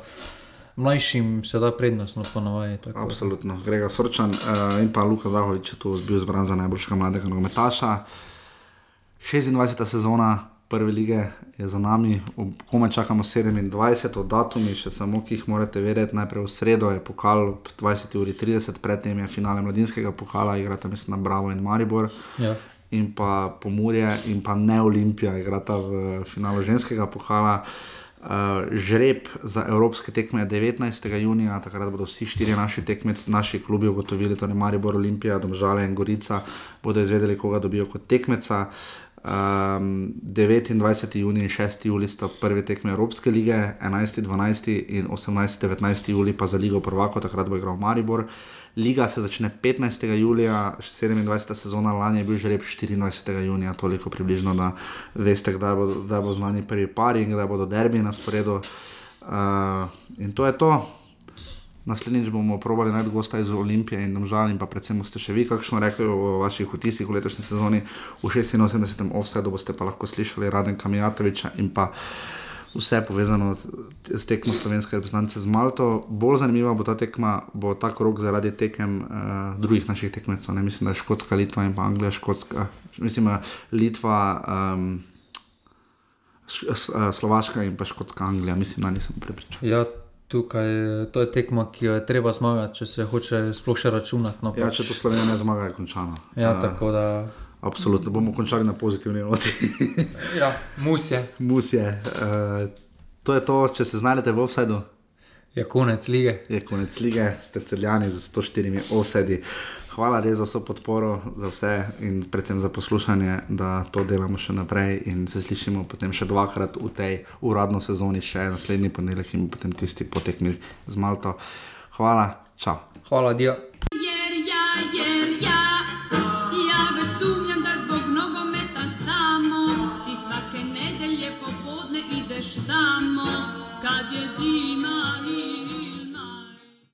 mlajšim se da prednost, no da. Absolutno, Grega Sorčan uh, in pa Luka Zahovič je tu bil izbran za najboljšega mladega nogometaša. 26. sezona prve lige je za nami, komaj čakamo 27 od datumi, še samo ki jih morate vedeti. Najprej v sredo je pokal ob 20.30, predtem je finale mladinskega pokala, igrata mislim na Bravo in Maribor. Ja. In pa Pomorje in pa ne Olimpija, igrata v finalu ženskega pokala. Uh, žreb za evropske tekme je 19. junija, takrat bodo vsi štirje naši tekmeci, naši klubi ugotovili, torej Maribor, Olimpija, Domžale in Gorica, bodo izvedeli, koga dobijo kot tekmeca. Um, 29. junij in 6. julij sta prve tekme Evropske lige, 11. 12. in 18. 19. julij pa za Ligo Prvako, takrat bo igral Maribor. Liga se začne 15. julija, 27. sezona lani je bil žreb 24. junija, toliko približno, da veste, kdaj bo, kdaj bo znani prvi pari in kdaj bodo derbi na sporedu. Uh, in to je to. Naslednjič bomo probali najti gosta iz Olimpije in Domžal, in pa predvsem boste še vi kakšno rekli o vaših vtisih v letošnji sezoni. V 86. offsetu boste pa lahko slišali Raden Kamijatoviča in pa vse povezano s, tekmo slovenske reprezentance z Malto. Bolj zanimiva bo ta tekma, bo ta krok zaradi tekem uh, drugih naših tekmecev. Ne? Mislim, da je Škotska, Litva in pa Anglija, Škotska, mislim, da Litva. Um, eh, Slovaška in pa Škotska Anglija, mislim, da nisem prepričan. Ja, tukaj to je tekma, ki jo je treba zmagati, če se hoče sploh še računati. No, Ja, pač- če to Slovenija ne zmaga, je končano. Ja, Eh, tako da. Absolutno bomo končali na pozitivni noti. Ja, mus je. Mus je. Uh, to je to, če se znajdete v offsajdu. Je konec lige. Je konec lige, ste celjani z 104 offsajdi. Hvala res za vso podporo, za vse in predvsem za poslušanje, da to delamo še naprej in se slišimo potem še dvakrat v tej uradni sezoni, še naslednji ponedeljek in potem tisti potekmi z Malto. Hvala, čau. Hvala, Dio. Jer ja, jer